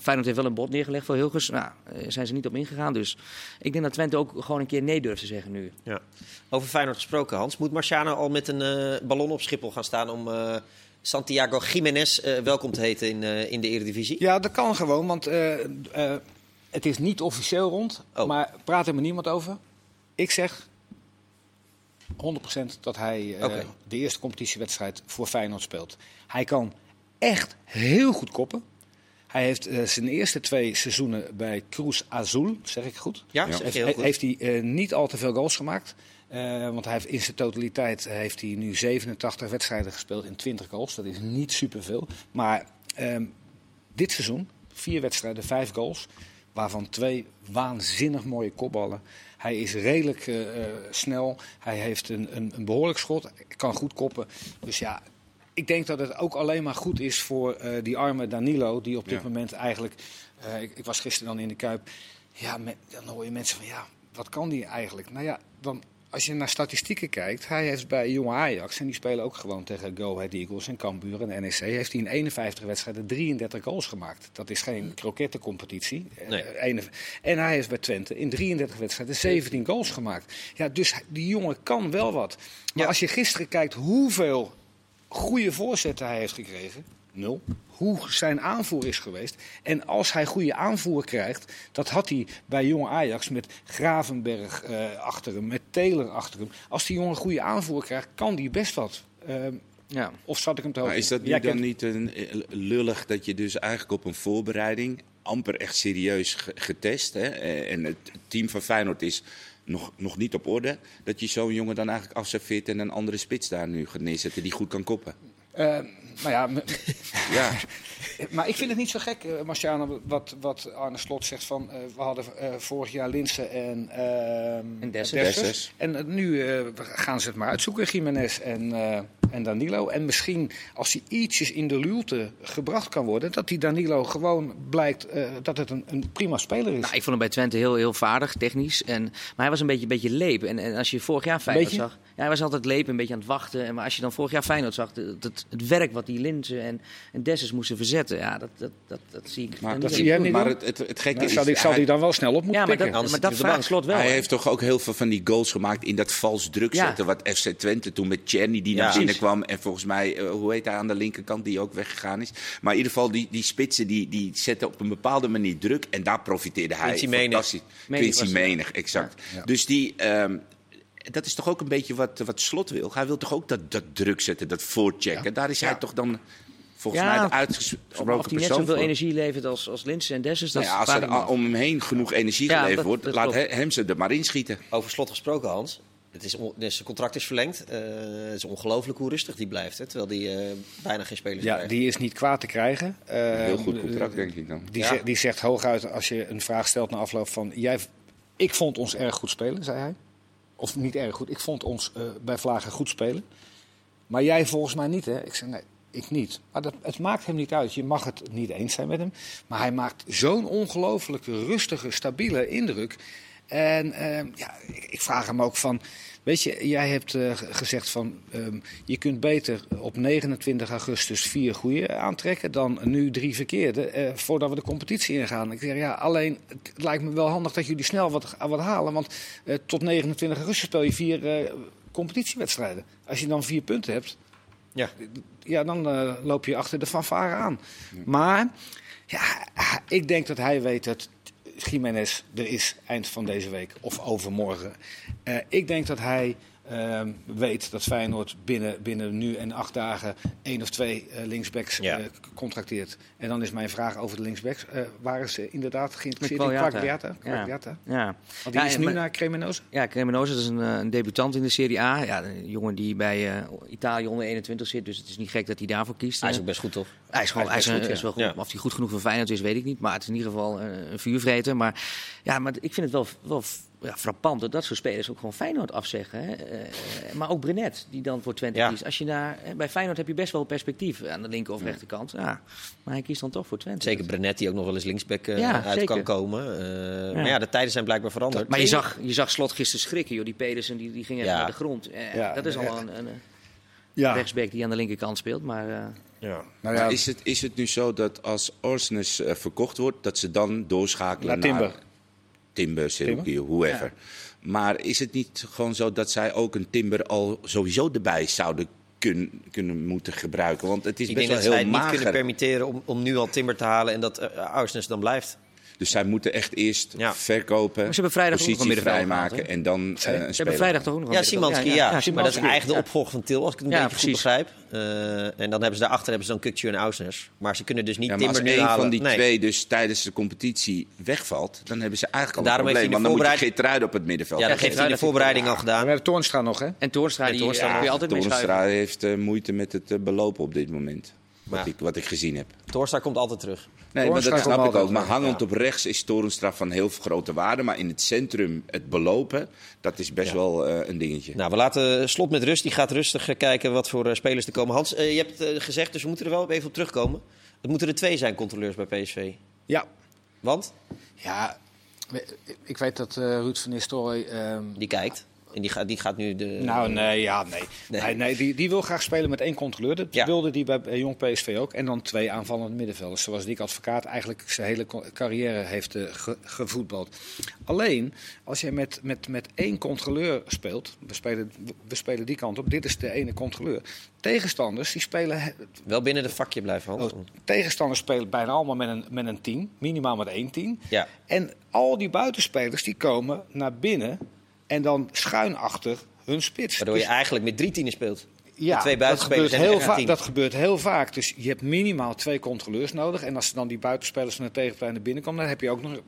Feyenoord heeft wel een bod neergelegd voor Hilgers. Nou, zijn ze niet op ingegaan. Dus ik denk dat Twente ook gewoon een keer nee durft te zeggen nu. Ja. Over Feyenoord gesproken, Hans. Moet Marciano al met een uh, ballon op Schiphol gaan staan om uh, Santiago Jiménez uh, welkom te heten in, in de Eredivisie? Ja, dat kan gewoon, want het is niet officieel rond. Oh. Maar praat er met niemand over. Ik zeg 100% dat hij okay. de eerste competitiewedstrijd voor Feyenoord speelt. Hij kan echt heel goed koppen. Hij heeft uh, zijn eerste twee seizoenen bij Cruz Azul, zeg ik goed? Ja, ja. Zeg heel goed. Heeft hij uh, niet al te veel goals gemaakt. Uh, want hij heeft in zijn totaliteit heeft hij nu 87 wedstrijden gespeeld in 20 goals. Dat is niet superveel. Maar ehm, dit seizoen, vier wedstrijden, vijf goals. Waarvan twee waanzinnig mooie kopballen. Hij is redelijk snel. Hij heeft een, een, een behoorlijk schot. Kan goed koppen. Dus ja, ik denk dat het ook alleen maar goed is voor uh, die arme Danilo, die op dit moment eigenlijk. Uh, ik, ik, was gisteren dan in de Kuip. Ja, met, dan hoor je mensen van ja, wat kan die eigenlijk? Nou ja, dan, als je naar statistieken kijkt, hij heeft bij jonge Ajax, en die spelen ook gewoon tegen Go Ahead Eagles en Cambuur en NEC, heeft hij in 51 wedstrijden 33 goals gemaakt. Dat is geen krokettencompetitie. Nee. En hij heeft bij Twente in 33 wedstrijden 17 goals gemaakt. Ja, dus die jongen kan wel wat. Maar als je gisteren kijkt hoeveel goede voorzetten hij heeft gekregen. Nul. Hoe zijn aanvoer is geweest. En als hij goede aanvoer krijgt, dat had hij bij jonge Ajax met Gravenberg uh, achter hem, met Taylor achter hem. Als die jongen goede aanvoer krijgt, kan die best wat. Uh, ja. Of zat ik hem te Maar is dat nu dan niet een, eh, lullig dat je dus eigenlijk op een voorbereiding amper echt serieus getest. Hè? Eh, en het team van Feyenoord is nog, nog niet op orde. Dat je zo'n jongen dan eigenlijk afserveert en een andere spits daar nu gaat neerzetten die goed kan koppen. Uh, nou ja, <laughs> ja. maar ik vind het niet zo gek, uh, Marciano, wat, wat Arne Slot zegt van... Uh, we hadden uh, vorig jaar Linsen en, uh, en Dessers. En nu gaan ze het maar uitzoeken, Jiménez en, en Danilo. En misschien als hij ietsjes in de luwte gebracht kan worden, dat die Danilo gewoon blijkt uh, dat het een, een, prima speler is. Nou, ik vond hem bij Twente heel, heel vaardig, technisch. En, maar hij was een beetje, beetje leep. En, en als je vorig jaar Feyenoord zag... Ja, hij was altijd leep, een beetje aan het wachten. En, maar als je dan vorig jaar Feyenoord zag, het, het, het werk wat die Linzen en, en Dessus moesten verzetten... Ja, dat, dat, dat, dat zie ik Maar dat zie jij niet Maar het, het, het gekke is... Zal hij, zal hij dan wel snel op moeten ja, maar pikken? Dat, maar dat vraagt Slot wel. Hij heeft toch ook heel veel van die goals gemaakt in dat vals druk zetten. Wat FC Twente toen met Czerny die naar binnen kwam. En volgens mij, uh, hoe heet hij aan de linkerkant, die ook weggegaan is. Maar in ieder geval, die, die spitsen die, die zetten op een bepaalde manier druk. En daar profiteerde hij Quincy fantastisch. Menig. Quincy Menig, exact. Ja. Dus die... Um, dat is toch ook een beetje wat, wat Slot wil. Hij wil toch ook dat, dat druk zetten, dat voorchecken. Ja. Daar is hij toch dan volgens ja, mij de uitgesproken Of hij net zoveel energie levert als, als Linsen en Dessers. Nou ja, als er om hem heen genoeg energie ja, geleverd dat, wordt, dat laat klopt. hem ze er maar inschieten. Over Slot gesproken, Hans. Het is on, dus zijn contract is verlengd. Uh, het is ongelooflijk hoe rustig die blijft. Hè, terwijl die uh, bijna geen spelers ja, krijgt. die is niet kwaad te krijgen. Uh, Heel goed contract, denk ik dan. Die, ja. zegt, die zegt hooguit als je een vraag stelt na afloop van... Jij, ik vond ons erg goed spelen, zei hij. Of niet erg goed. Ik vond ons uh, bij Vlagen goed spelen. Maar jij volgens mij niet, hè? Ik zei nee, ik niet. Maar dat, het maakt hem niet uit. Je mag het niet eens zijn met hem. Maar hij maakt zo'n ongelooflijke, rustige, stabiele indruk. En uh, ja, ik, ik, vraag hem ook van. Weet je, jij hebt uh, gezegd van. Um, je kunt beter op 29 augustus vier goede aantrekken. dan nu drie verkeerde. Uh, voordat we de competitie ingaan. Ik zeg ja, alleen. Het lijkt me wel handig dat jullie snel wat, wat halen. Want uh, tot 29 augustus speel je vier competitiewedstrijden. Als je dan vier punten hebt. Ja, ja dan loop je achter de fanfare aan. Ja. Maar. Ja, ik denk dat hij weet dat Jiménez er is eind van deze week of overmorgen. Uh, ik denk dat hij uh, weet dat Feyenoord binnen, binnen nu en acht dagen één of twee uh, linksbacks ja. uh, contracteert. En dan is mijn vraag over de linksbacks. waren ze inderdaad geïnteresseerd in Quagliata? Ja. ja. Want die is nu naar Cremonese? Ja, Cremonese is een, een, debutant in de Serie A. Ja, een jongen die bij Italië onder 21 zit. Dus het is niet gek dat hij daarvoor kiest. Hij is ook best goed, toch? Hij is, gewoon, hij is, hij is, goed, is wel goed. Ja. Of hij goed genoeg voor Feyenoord is, weet ik niet. Maar het is in ieder geval een, een vuurvreter. Maar, ja, maar ik vind het wel, wel ja, frappant dat dat soort spelers ook gewoon Feyenoord afzeggen. Hè? Uh, maar ook Brenet, die dan voor Twente ja. kiest. Als je naar, bij Feyenoord heb je best wel perspectief aan de linker of rechterkant. Ja, maar hij kiest dan toch voor Twente. Zeker Brenet, die ook nog wel eens linksback uh, ja, uit zeker. kan komen. Uh, ja. Maar ja, de tijden zijn blijkbaar veranderd. Maar je zag, je zag Slot gisteren schrikken, joh. Die Pedersen die, die ging even naar de grond. dat is al een, een ja. rechtsback die aan de linkerkant speelt. Maar, ja. Nou ja. Maar is, het, is het nu zo dat als Orsnes verkocht wordt, dat ze dan doorschakelen naar Timber? Naar Timber, Cherokee, whoever. Ja. Maar is het niet gewoon zo dat zij ook een Timber al sowieso erbij zouden kunnen, kunnen moeten gebruiken? Want het is Ik best denk wel dat heel zij mager. niet kunnen permitteren om, om nu al Timber te halen en dat uh, Ausnes dan blijft. Dus zij moeten echt eerst ja. verkopen, maar ze hebben vrijdag positie vrijmaken en dan uh, een Ze hebben vrijdag toch ook nog Ja, Simanski, ja. ja. ja. Maar dat is eigenlijk de opvolger van Til, als ik het een beetje precies. goed begrijp. Uh, en dan hebben ze daarachter hebben ze dan Kukcu en Ausnes. Maar ze kunnen dus niet ja, Timber als nu halen. van die nee. twee dus tijdens de competitie wegvalt, dan hebben ze eigenlijk al Daarom een probleem. heeft hij Want dan moet je Geertruiden op het middenveld. Ja, dat heeft hij in de voorbereiding al We gedaan. hebben Toornstra nog, hè? En Toornstra, die, Toornstra, ja, kun je altijd mee Toornstra schuiven. heeft uh, moeite met het uh, belopen op dit moment. Wat, Ja. ik, wat ik gezien heb. Torstra komt altijd terug. Nee, maar dat snap ik ook. Maar hangend ja. op rechts is Torenstra van heel grote waarde. Maar in het centrum het belopen, dat is best Ja. wel eh, een dingetje. Nou, we laten Slot met rust. Die gaat rustig eh, kijken wat voor eh, spelers er komen. Hans, eh, je hebt gezegd, dus we moeten er wel even op terugkomen. Het moeten er twee zijn, controleurs bij PSV. Ja. Want? Ja, ik weet dat uh, Ruud van Nistelrooy... ehm, Die kijkt. En die gaat, die gaat nu de... Nou, nee, ja, nee. Nee. nee. nee, die, die wil graag spelen met één controleur. Dat Ja. wilde die bij, Jong PSV ook. En dan twee aanvallende middenvelders. Zoals Dick Advocaat eigenlijk zijn hele carrière heeft ge- gevoetbald. Alleen, als je met, met, met één controleur speelt... We spelen, we spelen die kant op. Dit is de ene controleur. Tegenstanders, die spelen... Wel binnen de vakje blijven. Oh, tegenstanders spelen bijna allemaal met een, met een team. Minimaal met één team. Ja. En al die buitenspelers die komen naar binnen... En dan schuin achter hun spits. Waardoor Dus- je eigenlijk met drie tienen speelt. ja, de twee dat buitenspelers gebeurt, en heel dat gebeurt heel vaak. Dus je hebt minimaal twee controleurs nodig. En als dan die buitenspelers van de tegenpartij naar binnen komen, dan heb je ook nog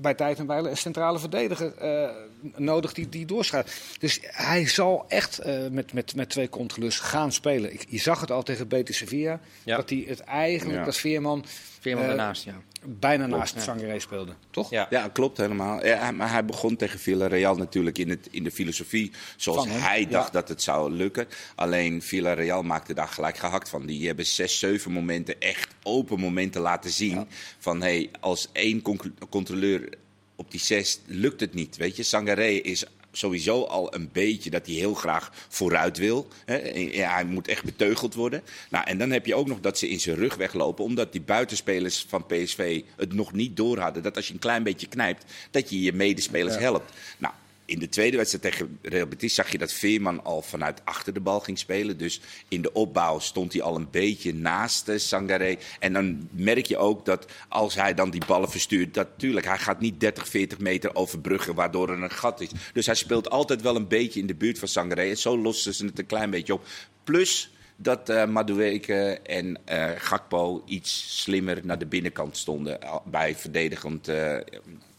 bij tijd en wijle een centrale verdediger uh, nodig die, die doorschuift. Dus hij zal echt uh, met, met, met twee controleurs gaan spelen. Ik, je zag het al tegen Betis Sevilla, ja. dat hij het eigenlijk, ja. dat Veerman... Veerman uh, ernaast, ja. Bijna naast ja. Sangaré speelde, toch? Ja, ja klopt helemaal. Ja, maar hij begon tegen Villarreal natuurlijk in, het, in de filosofie zoals hij dacht dat het zou lukken. Alleen Villarreal maakte daar gelijk gehakt van. Die hebben zes, zeven momenten, echt open momenten laten zien. Van hey, als één controleur op die zes lukt het niet. Weet je, Sangaré is sowieso al een beetje dat hij heel graag vooruit wil. Ja, hij moet echt beteugeld worden. Nou, en dan heb je ook nog dat ze in zijn rug weglopen, omdat die buitenspelers van PSV het nog niet door hadden. Dat als je een klein beetje knijpt, dat je je medespelers helpt. Nou, in de tweede wedstrijd tegen Real Betis zag je dat Veerman al vanuit achter de bal ging spelen. Dus in de opbouw stond hij al een beetje naast uh, Sangaré. En dan merk je ook dat als hij dan die ballen verstuurt, dat natuurlijk, hij gaat niet 30, 40 meter overbruggen waardoor er een gat is. Dus hij speelt altijd wel een beetje in de buurt van Sangaré. En zo lossen ze het een klein beetje op. Plus dat uh, Madueke en uh, Gakpo iets slimmer naar de binnenkant stonden bij verdedigend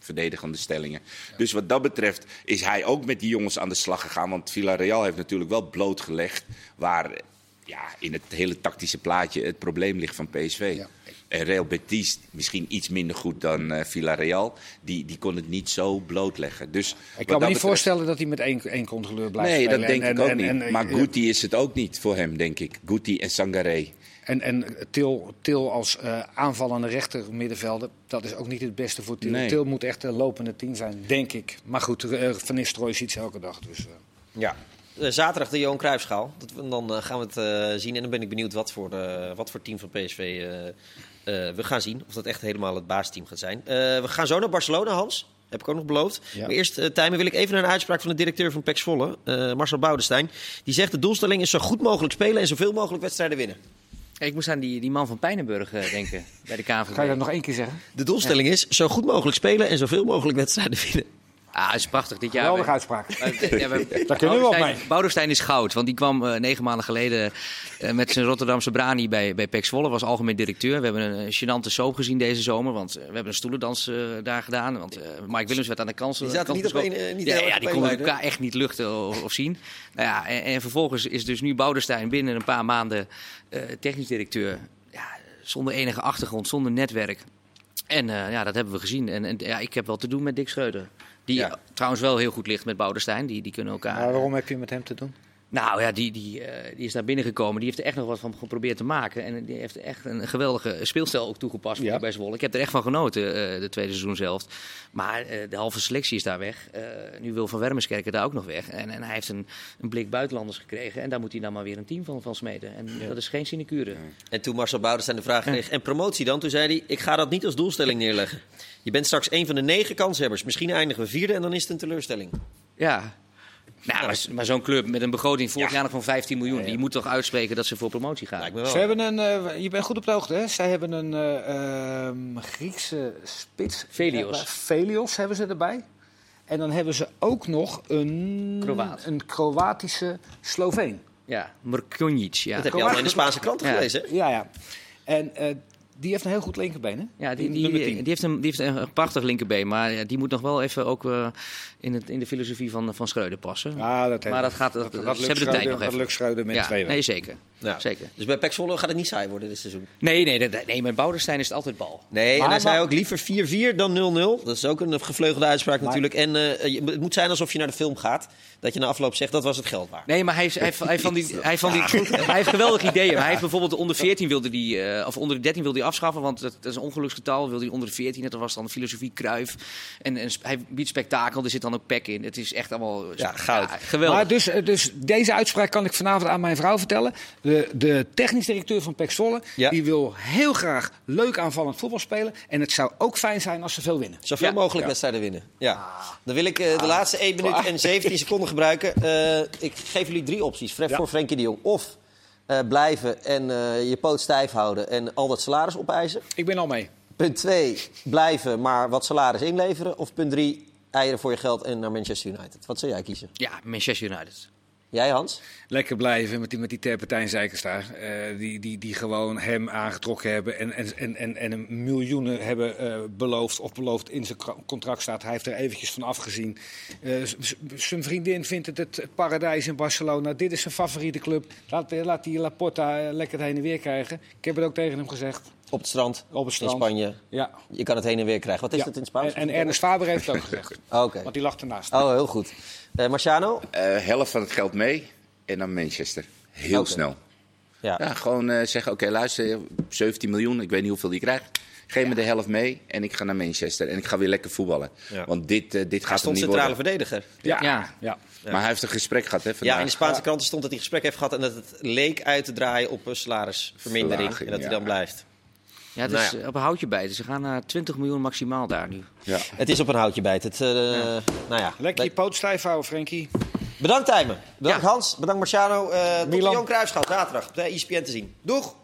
verdedigende stellingen. Dus wat dat betreft is hij ook met die jongens aan de slag gegaan. Want Villarreal heeft natuurlijk wel blootgelegd waar ja, in het hele tactische plaatje het probleem ligt van PSV. En Real Betis, misschien iets minder goed dan uh, Villarreal, die, die kon het niet zo blootleggen. Dus ik kan me niet voorstellen dat hij met één, één controleur blijft nee, spelen. Dat denk en, ik ook en, niet. Maar Guti is het ook niet voor hem, denk ik. Guti en Sangaré. En, en Til, Til als uh, aanvallende rechter middenvelder, dat is ook niet het beste voor Til. Nee. Til moet echt een lopende team zijn, denk ik. Maar goed, uh, Van Nistelrooy ziet ze elke dag. Dus, uh. Ja. zaterdag de Johan Cruijffschaal. Dat, dan gaan we het zien. En dan ben ik benieuwd wat voor, wat voor team van PSV we gaan zien. Of dat echt helemaal het baasteam gaat zijn. we gaan zo naar Barcelona, Hans. Heb ik ook nog beloofd. Ja. Maar eerst, uh, Tijmen, wil ik even naar een uitspraak van de directeur van PEC Zwolle, uh, Marcel Boudestein. Die zegt de doelstelling is zo goed mogelijk spelen en zoveel mogelijk wedstrijden winnen. Ik moest aan die, die man van Pijnenburg uh, denken bij de KNVB. Ga je dat nog één keer zeggen? De doelstelling ja. is zo goed mogelijk spelen en zoveel mogelijk wedstrijden winnen. Ah, dat is prachtig. Dit jaar. Geweldige uitspraak. <laughs> Ja, we, <laughs> Daar kunnen we wel mee. Boudestein is goud, want die kwam uh, negen maanden geleden uh, met zijn Rotterdamse brani bij, bij PEC Zwolle. Was algemeen directeur. We hebben een gênante soap gezien deze zomer, want uh, we hebben een stoelendans daar gedaan. Want Mike Willems werd aan de kans. Die zaten niet op een, niet ja, ja, die konden elkaar echt niet luchten of, of zien. Nou ja, en, en, vervolgens is dus nu Boudestein binnen een paar maanden technisch directeur. Ja, zonder enige achtergrond, zonder netwerk. En ja, dat hebben we gezien. En, en ja, ik heb wel te doen met Dick Schreuder. Die ja. trouwens wel heel goed ligt met Boudestein. Die, die kunnen elkaar. Maar waarom heb je met hem te doen? Nou ja, die, die, uh, die is daar binnengekomen. Die heeft er echt nog wat van geprobeerd te maken. En die heeft echt een geweldige speelstijl ook toegepast ja. bij Zwolle. Ik heb er echt van genoten, uh, de tweede seizoen zelf. Maar uh, de halve selectie is daar weg. nu wil Van Wermerskerken daar ook nog weg. En, en hij heeft een, een, blik buitenlanders gekregen. En daar moet hij dan maar weer een team van, van smeden. En ja. dat is geen sinecure. Ja. En toen Marcel Boudestein de vraag kreeg, en promotie dan? Toen zei hij, ik ga dat niet als doelstelling neerleggen. Je bent straks een van de negen kanshebbers. Misschien eindigen we vierde en dan is het een teleurstelling. Ja, nou, maar, maar zo'n club met een begroting vorig jaar nog van 15 miljoen, ja, ja. die moet toch uitspreken dat ze voor promotie gaan. Ze hebben een, uh, je bent goed op de hoogte, hè? Zij hebben een uh, um, Griekse spits. Velios. Velios hebben ze erbij. En dan hebben ze ook nog een, Kroaat. een Kroatische Sloveen. Ja, Mrkonjic. Ja. Dat heb je allemaal in de Spaanse kranten gelezen. Ja, ja. En uh, die heeft een heel goed linkerbeen, hè? Ja, die, die, die, heeft, een, die heeft een prachtig linkerbeen. Maar ja, die moet nog wel even ook uh, in, het, in de filosofie van, van Schreuder passen. Ja, dat maar dat gaat, dat, dat, dat ze hebben de tijd nog even. Dat lukt Schreuder met ja, twee Nee, zeker. Ja. zeker. Dus bij Pek Zwolle gaat het niet saai worden dit seizoen? Nee, nee, nee, nee met Bouderstein is het altijd bal. Nee, maar, en hij zei ook liever 4-4 dan 0-0. Dat is ook een gevleugelde uitspraak maar, natuurlijk. En uh, het moet zijn alsof je naar de film gaat. Dat je na afloop zegt, dat was het geld waard. Nee, maar hij, hij, hij, van die, <laughs> hij, van die, hij heeft geweldige ideeën. Hij heeft bijvoorbeeld de onder 14 wilde die, uh, of onder de 13 wilde hij afschaffen. Want dat, dat is een ongeluksgetal. Wilde hij onder de 14. Dat was dan de filosofie Kruif. En, en hij biedt spektakel. Er zit dan ook pek in. Het is echt allemaal ja, goud. Ja, geweldig. Maar dus, dus deze uitspraak kan ik vanavond aan mijn vrouw vertellen. De, de technisch directeur van Pek Zwolle, ja. die wil heel graag leuk aanvallend voetbal spelen. En het zou ook fijn zijn als ze veel winnen. Zoveel ja. mogelijk ja. wedstrijden winnen. Ja. Dan wil ik uh, de ah. laatste 1 minuut en 17 <laughs> seconden gebruiken. Uh, ik geef jullie drie opties Fred, voor Frenkie de Jong. Of uh, blijven en je poot stijf houden en al dat salaris opeisen. Ik ben al mee. Punt 2, blijven, maar wat salaris inleveren. Of punt 3, eieren voor je geld en naar Manchester United. Wat zou jij kiezen? Ja, Manchester United. Jij Hans? Lekker blijven met die, met die terpentijn daar. Uh, die, die, die gewoon hem aangetrokken hebben en, en, en, en, een miljoenen hebben uh, beloofd of beloofd in zijn contract staat. Hij heeft er eventjes van afgezien. Uh, zijn vriendin vindt het het paradijs in Barcelona. Dit is zijn favoriete club. Laat, laat die Laporta lekker heen en weer krijgen. Ik heb het ook tegen hem gezegd. Op het strand, op het strand. in Spanje. Ja. Je kan het heen en weer krijgen. Wat is het in Spaans? En, en Ernest Faber heeft het ook gezegd. <laughs> oh, okay. Want die lag ernaast. Oh, heel goed. Uh, Marciano? Uh, helft van het geld mee en dan Manchester. Heel okay. snel. Ja. ja gewoon uh, zeggen, oké, okay, luister, 17 miljoen, ik weet niet hoeveel die krijgt. Geef ja. me de helft mee en ik ga naar Manchester. En ik ga weer lekker voetballen. Ja. Want dit, uh, dit gaat hij niet centrale worden. verdediger. Ja. Ja. ja. Maar hij heeft een gesprek gehad. Hè, ja, in de Spaanse kranten stond dat hij gesprek heeft gehad... en dat het leek uit te draaien op een salarisvermindering. Verlaging, en dat hij dan blijft. Ja, het is nou ja. op een houtje bijten. Ze gaan naar 20 miljoen maximaal daar nu. Ja. Het is op een houtje bijten. Het, uh, ja. Nou ja. Lekker je poot stijf houden, Frenkie. Bedankt Tijmen. Bedankt Hans. Bedankt Marciano. Uh, tot Milan. Johan Cruijffschaal zaterdag op de ESPN te zien. Doeg!